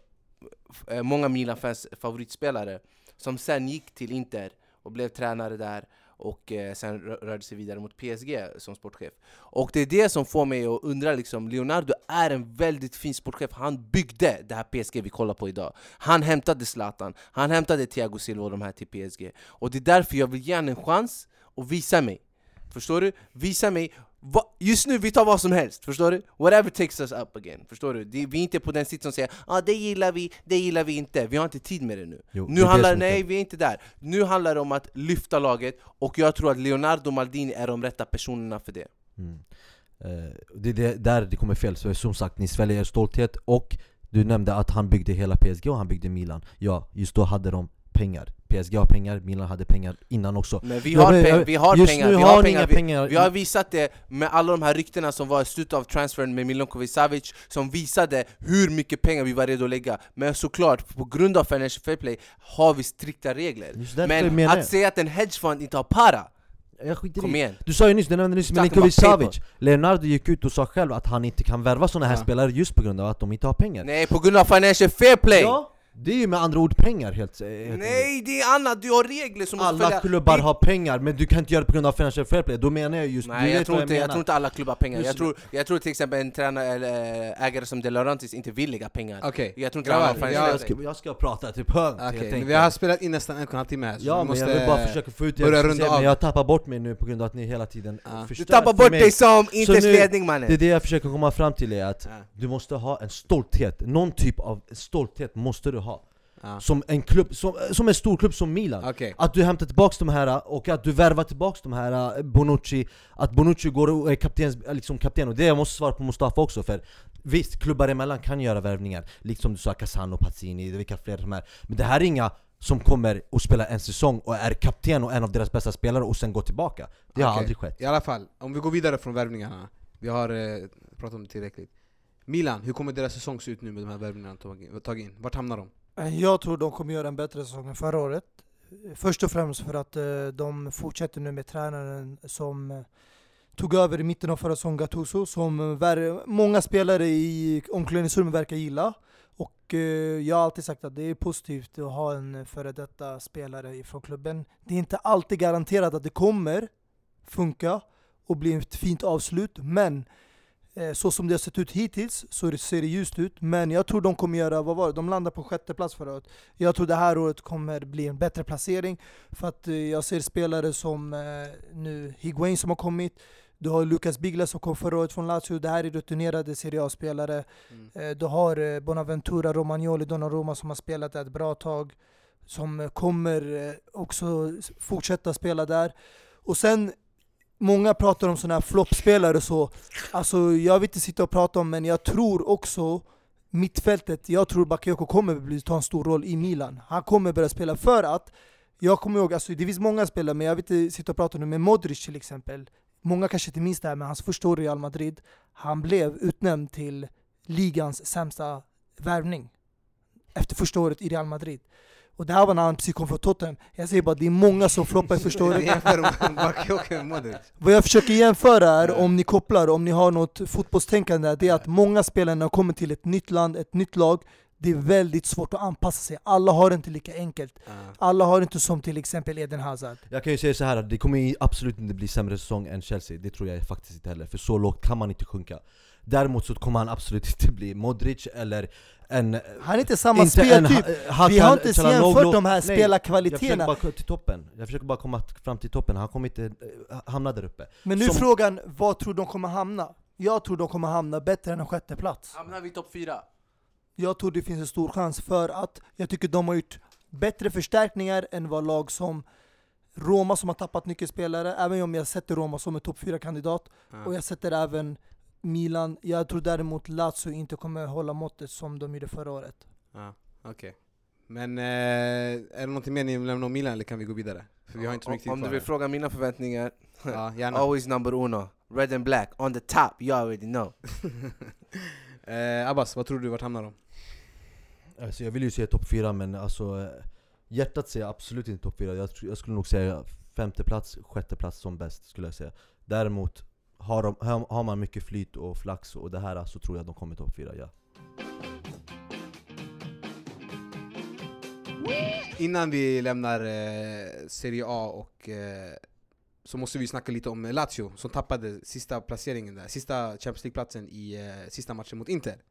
eh, många Milan-fans favoritspelare, som sen gick till Inter och blev tränare där och eh, sen rörde sig vidare mot PSG som sportchef. Och det är det som får mig att undra, liksom, Leonardo är en väldigt fin sportchef. Han byggde det här PSG vi kollar på idag. Han hämtade Zlatan, han hämtade Thiago Silva och de här till PSG. Och det är därför jag vill ge honom en chans och visa mig. Förstår du? Visa mig. Just nu, vi tar vad som helst. Förstår du? Whatever takes us up again. Förstår du? Det, vi är inte på den sitsen som säger ah, det gillar vi, det gillar vi inte. Vi har inte tid med det nu. Jo, det nu det handlar är nej, vi är inte där. Nu handlar det om att lyfta laget, och jag tror att Leonardo Maldini är de rätta personerna för det. Mm. Eh, det är det, där det kommer fel, så som sagt ni sväljer er stolthet och du nämnde att han byggde hela PSG och han byggde Milan Ja, just då hade de pengar. PSG har pengar, Milan hade pengar innan också. Men vi har, peng- vi har just pengar, nu vi har har pengar, inga vi, pengar. vi har visat det med alla de här ryktena som var i slutet av transfern med Milinkovic Savic Som visade hur mycket pengar vi var redo att lägga. Men såklart, på grund av Financial Fair Play har vi strikta regler. Men att säga att en hedgefond inte har para, Jag skiter kom igen. Du sa ju nyss, du nämnde nyss Milinkovic. Savic Leonardo gick ut och sa själv att han inte kan värva såna här Ja. spelare just på grund av att de inte har pengar. Nej, på grund av Financial Fair Play! Ja, det är ju med andra ord pengar helt helt enkelt. Nej, det är annat, du har regler som måste Alla följa klubbar Det- har pengar, men du kan inte göra det på grund av financial fair play, då menar jag just, du Nej jag tror, vad inte, jag jag menar tror inte alla klubbar har pengar, jag tror, jag tror till exempel en tränare eller äh, ägare som De Laurentiis inte vill lägga pengar Okej, Jag tror inte han har grabbar, financial jag, jag, ska, jag ska prata till punkt okej, helt men enkelt vi har spelat in nästan en och en halv timme här så Ja vi men måste jag vill bara försöka få ut det börja runda säga, av. men jag tappar bort mig nu på grund av att ni hela tiden Ja. Du förstör tappar för bort mig. dig som Inters nu- ledning mannen! Det är det jag försöker komma fram till är att Ja. du måste ha en stolthet, någon typ av stolthet måste du Ja. Som en klubb, som, som en stor klubb som Milan. Okej, Att du hämtar tillbaks de här och att du värvar tillbaks de här eh, Bonucci. Att Bonucci går och är kapten, liksom kapten. Och det jag måste svara på Mustafa också för Visst, klubbar emellan kan göra värvningar. Liksom du sa Casano, Pazzini, vilka fler som är Men det här är inga som kommer och spelar en säsong och är kapten och en av deras bästa spelare och sen går tillbaka. Det har Okej. aldrig skett. I alla fall, om vi går vidare från värvningarna. Vi har eh, pratat om det tillräckligt. Milan, hur kommer deras säsong se ut nu med de här värvningarna de tagit in? Vart hamnar de? Eh, jag tror de kommer göra en bättre säsong än förra året. Först och främst för att eh, de fortsätter nu med tränaren som eh, tog över i mitten av förra säsongen, Gattuso, som många spelare i omklädningsrummet verkar gilla. Och jag har alltid sagt att det är positivt att ha en före detta spelare från klubben. Det är inte alltid garanterat att det kommer funka och bli ett fint avslut, men så som det har sett ut hittills så ser det ljust ut. Men jag tror de kommer göra, vad var det? De landade på sjätte plats förra året. Jag tror det här året kommer bli en bättre placering. För att eh, jag ser spelare som eh, nu Higuain som har kommit. Du har Lucas Bigla som kom förra året från Lazio. Det här är rutinerade Serie A-spelare. Mm. Eh, Du har eh, Bonaventura, Romagnoli, Donnarumma som har spelat där ett bra tag. Som eh, kommer eh, också fortsätta spela där. Och sen, många pratar om sådana här floppspelare och så. Alltså jag vill inte sitta och prata om, men jag tror också mittfältet, jag tror Bakayoko kommer ta en stor roll i Milan. Han kommer börja spela för att, jag kommer ihåg, alltså det finns många spelare, men jag vill inte sitta och prata nu med Modric till exempel. Många kanske inte minns det här, men hans första år i Real Madrid, han blev utnämnd till ligans sämsta värvning. Efter första året i Real Madrid. Och det här var han precis kom från Tottenham. Jag säger bara, det är många som floppar med Modric Vad jag försöker jämföra är, om ni kopplar, om ni har något fotbollstänkande, det är att många spelare när de kommer till ett nytt land, ett nytt lag, det är väldigt svårt att anpassa sig. Alla har det inte lika enkelt. Alla har inte som till exempel Eden Hazard. Jag kan ju säga så här att det kommer absolut inte bli sämre säsong än Chelsea, det tror jag faktiskt inte heller, för så lågt kan man inte sjunka Däremot så kommer han absolut inte bli Modric eller en... Han är inte samma inte en speltyp. Ha- Hakan Vi har inte ens jämfört de här Nej, Jag försöker spelarkvaliteterna. bara till toppen, jag försöker bara komma fram till toppen, han kommer inte eh, hamna där uppe Men nu är som- frågan, vad tror de kommer hamna? Jag tror de kommer hamna bättre än en sjätte plats. Hamnar vi topp fyra? Jag tror det finns en stor chans för att jag tycker de har gjort bättre förstärkningar än vad lag som Roma som har tappat nyckelspelare, även om jag sätter Roma som en topp 4-kandidat. Ja. Och jag sätter även Milan. Jag tror däremot Lazio inte kommer hålla måttet som de gjorde förra året. Ja, okej. Men eh, är det någonting mer ni vill lämna om Milan eller kan vi gå vidare? För vi har inte så mycket tid Om du vill här. fråga mina förväntningar, Ja, gärna. always number uno Red and black, on the top, you already know eh, Abbas, vad tror du, vart hamnar de? Alltså jag vill ju säga topp 4 men alltså eh, Hjärtat säger absolut inte topp 4, jag, jag skulle nog säga femte plats, sjätte plats som bäst skulle jag säga Däremot har, de, har har man mycket flyt och flax och det här så tror jag de kommer topp 4, ja Innan vi lämnar eh, Serie A och eh, så måste vi snacka lite om Lazio som tappade sista placeringen där, sista Champions League-platsen i eh, sista matchen mot Inter.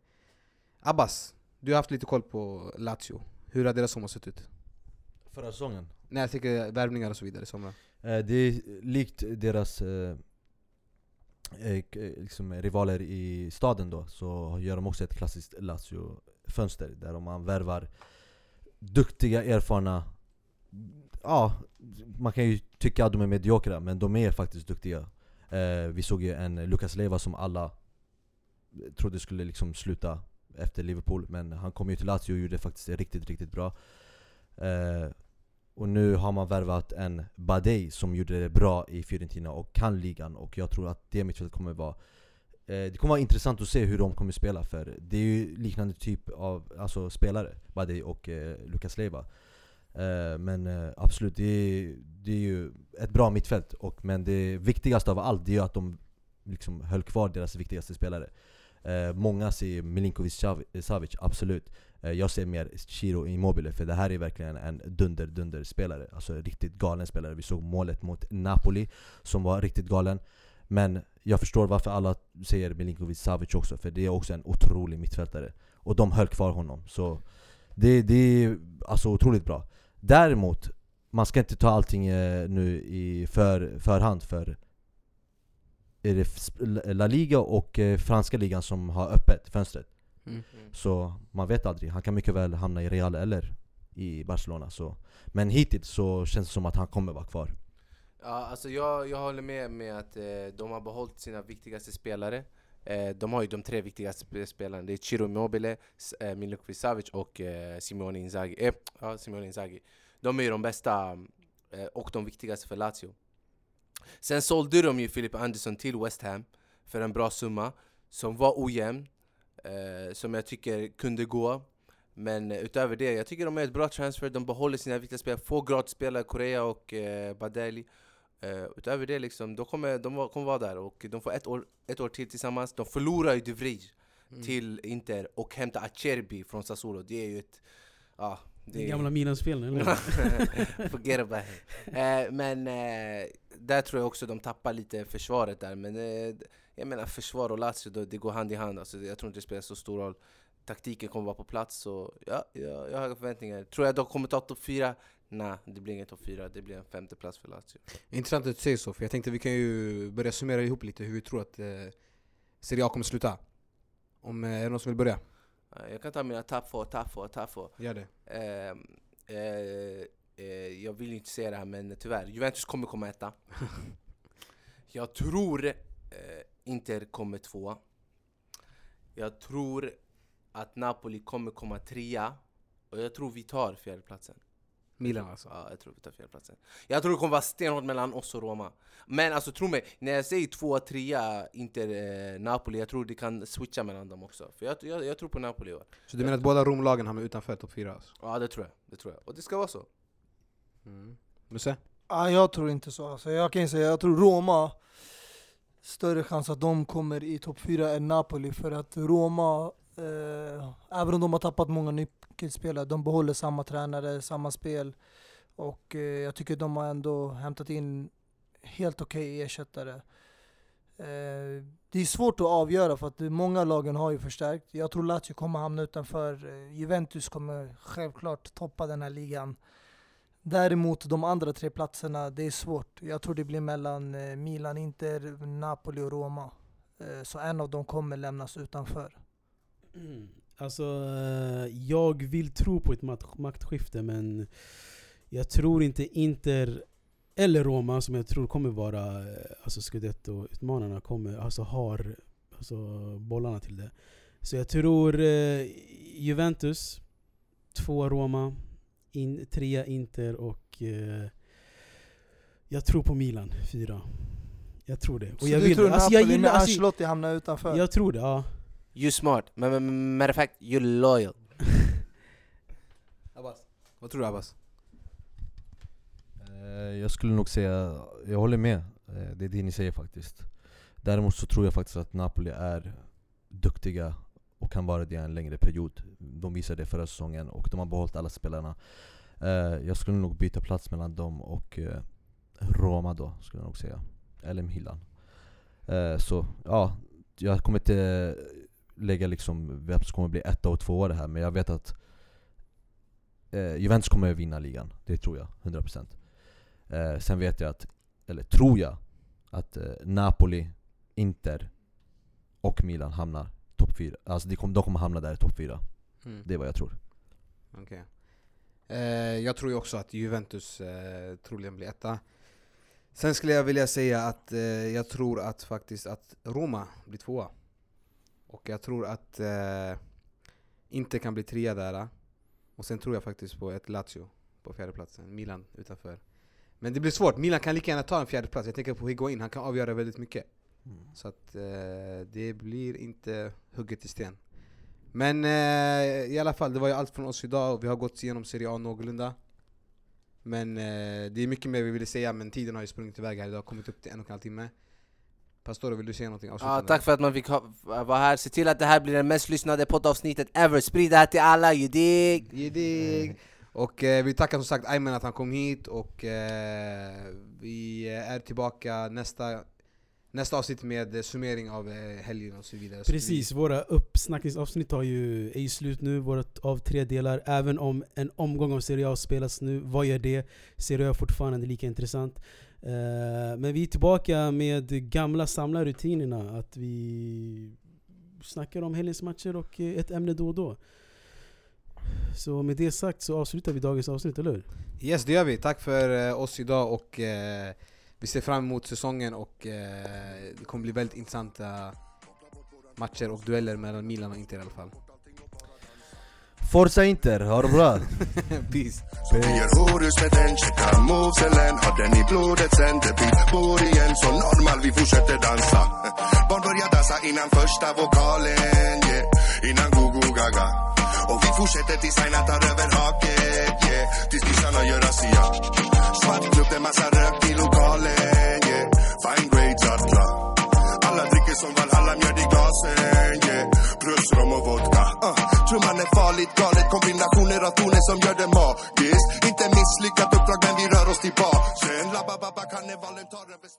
Abbas, du har haft lite koll på Lazio. Hur har deras sommar sett ut? Förra säsongen? Nej jag tänker värvningar och så vidare i sommar. Eh, det är likt deras eh, eh, Eh, eh, liksom rivaler i staden då, så gör de också ett klassiskt Lazio-fönster där de man värvar duktiga, erfarna Ja, man kan ju tycka att de är mediokra, men de är faktiskt duktiga. Eh, Vi såg ju en Lucas Leiva som alla trodde skulle liksom sluta efter Liverpool, men han kom ju till Lazio och gjorde faktiskt riktigt, riktigt bra. Eh, och nu har man värvat en Badei som gjorde det bra i Fiorentina och kan ligan. Och jag tror att det mittfältet kommer vara eh, Det kommer vara intressant att se hur de kommer spela för det är ju liknande typ av alltså, spelare, Badej och eh, Lukas Leiva. Eh, Men eh, absolut, det är, det är ju ett bra mittfält. Och, men det viktigaste av allt det är ju att de liksom höll kvar deras viktigaste spelare. Eh, Många ser Milinkovic Savic, absolut. Eh, jag ser mer Chiro Immobile, för det här är verkligen en dunder-dunder-spelare Alltså riktigt galen spelare. Vi såg målet mot Napoli som var riktigt galen. Men jag förstår varför alla säger Milinkovic Savic också, för det är också en otrolig mittfältare. Och de höll kvar honom, så det, det är alltså otroligt bra. Däremot, man ska inte ta allting eh, nu i för, förhand för är det La Liga och eh, franska ligan som har öppet fönstret? Mm. så man vet aldrig, han kan mycket väl hamna i Real eller i Barcelona så. Men hittills så känns det som att han kommer vara kvar Ja, alltså jag, jag håller med med att eh, de har behållit sina viktigaste spelare. Eh, de har ju de tre viktigaste sp- spelarna. Det är Ciro Immobile, S- eh, Milinkovic Savic och eh, Simone Inzaghi. Eh, ja, Simone Inzaghi. De är ju de bästa eh, och de viktigaste för Lazio. Sen sålde de ju Philip Anderson till West Ham för en bra summa som var ojämn, eh, som jag tycker kunde gå. Men eh, utöver det, jag tycker de är ett bra transfer, de behåller sina viktiga spelare, få gratisspelare, Korea och eh, Badeli. Uh, utöver det, liksom, de kommer, de kommer vara där och de får ett år, ett år till tillsammans. De förlorar ju De Vrij Mm. till Inter och hämtar Acerbi från Sassuolo. Det är ju ett... Ja, det Den är- gamla Milan-spelaren, eller? Forget about it. Eh, men eh, där tror jag också de tappar lite försvaret där. Men eh, jag menar försvar och Lazio, då, det går hand i hand. Alltså, jag tror inte det spelar så stor roll. Taktiken kommer vara på plats, så ja, jag, jag har höga förväntningar. Tror jag de kommer ta topp fyra? Nej, det blir ingen topp fyra. Det blir en femte plats för Lazio. Intressant att du säger så, för jag tänkte vi kan ju börja summera ihop lite hur vi tror att eh, Serie A kommer sluta. Om, eh, är det någon som vill börja? Jag kan ta mina tapp för, tapp för, tapp för. Gör det. Eh, eh, eh, jag vill inte säga det här men tyvärr, Juventus kommer komma etta. jag tror eh, Inter kommer tvåa. Jag tror att Napoli kommer komma trea. Och jag tror vi tar fjärdeplatsen. Milan alltså. Ja, jag tror vi tar fjärdeplatsen. Jag tror det kommer vara stenhårt mellan oss och Roma. Men alltså tro mig, när jag säger tvåa, trea, Inter, eh, Napoli, jag tror det kan switcha mellan dem också. För jag, jag, jag tror på Napoli i år. Så du menar att båda Romlagen hamnar utanför topp 4 alltså? Ja, det tror jag. Det tror jag. Och det ska vara så. Mm. Musse? Ah, jag tror inte så. Alltså, jag kan ju säga jag tror Roma, större chans att de kommer i topp 4 än Napoli. För att Roma, eh, även om de har tappat många nyckelspelare, de behåller samma tränare, samma spel. Och eh, jag tycker de har ändå hämtat in helt okej ersättare. Eh, det är svårt att avgöra för att många lagen har ju förstärkt. Jag tror Lazio kommer hamna utanför. Eh, Juventus kommer självklart toppa den här ligan. Däremot de andra tre platserna, det är svårt. Jag tror det blir mellan eh, Milan, Inter, Napoli och Roma. Eh, så en av dem kommer lämnas utanför. Mm. Alltså, eh, jag vill tro på ett maktskifte men jag tror inte Inter eller Roma, som jag tror kommer vara alltså Scudetto-utmanarna, kommer, alltså har alltså, bollarna till det. Så jag tror Juventus, två Roma, in, trea Inter och eh, jag tror på Milan, fyra. Jag tror det. Och Så jag du vill tror det. Alltså, Napoli jag gillar, med alltså, Ancelotti hamnar utanför? jag tror det, ja. You smart, men matter of fact, you're loyal. Abbas? Vad tror du Abbas? Eh, Jag skulle nog säga, jag håller med. Eh, Det är det ni säger faktiskt. Däremot så tror jag faktiskt att Napoli är duktiga och kan vara det en längre period. De visade det förra säsongen och de har behållit alla spelarna. Eh, Jag skulle nog byta plats mellan dem och eh, Roma då, skulle jag nog säga. Eller Milan. Eh, så ja, jag kommer inte lägga liksom vem som kommer bli etta och tvåa det här, men jag vet att eh, Juventus kommer vinna ligan. Det tror jag, 100%. Eh, sen vet jag att, eller tror jag, att eh, Napoli, Inter och Milan hamnar topp fyra. Alltså de kommer, de kommer hamna där i topp fyra. Mm. Det är vad jag tror. Okej. Eh, jag tror ju också att Juventus eh, troligen blir etta. Sen skulle jag vilja säga att eh, jag tror att faktiskt att Roma blir tvåa. Och jag tror att eh, inte kan bli trea där. Och sen tror jag faktiskt på ett Lazio på fjärdeplatsen. Milan utanför. Men det blir svårt, Milan kan lika gärna ta en fjärde plats. Jag tänker på Higuain, han kan avgöra väldigt mycket. Så att eh, det blir inte hugget i sten. Men eh, i alla fall, det var ju allt från oss idag och vi har gått igenom Serie A någorlunda. Men eh, det är mycket mer vi ville säga, men tiden har ju sprungit iväg här idag, kommit upp till en och en halv timme. Pastore, vill du säga någonting Ja, tack för att man fick vara här. Se till att det här blir det mest lyssnade poddavsnittet ever. Sprid det här till alla, you dig? Gedig! Och eh, vi tackar som sagt Ayman att han kom hit och eh, vi är tillbaka nästa, nästa avsnitt med eh, summering av eh, helgen och så vidare. Precis, våra uppsnackningsavsnitt har ju, är ju slut nu, vårt av tre delar. Även om en omgång av Serie A spelas nu, vad gör det? Serie A är fortfarande lika intressant. Eh, men vi är tillbaka med gamla samlarrutinerna, att vi snackar om helgens matcher och ett ämne då och då. Så med det sagt så avslutar vi dagens avsnitt, eller hur? Yes, det gör vi. Tack för oss idag och vi ser fram emot säsongen och eh, det kommer bli väldigt intressanta matcher och dueller mellan Milan och Inter i alla fall. Forza Inter, ha det bra! Peace! Vi gör horus med den, checkar movesen Har den i blodet sen det blir bor igen Så normal, vi fortsätter dansa Barn börjar dansa innan första vokalen yeah. Innan go-go gaga och vi fortsätter tills Aina tar över haket yeah. Tills kissarna gör razzia Svart klubb, det är massa rök i lokalen yeah. Fine grades alla Alla dricker som Valhalla, mjöd i glasen yeah. Plus rom och vodka uh. Trumman är farligt galet Kombinationer av toner som gör det magiskt Inte misslyckat uppdrag men vi rör oss tillbaka Sen labba babba karnevalen tar över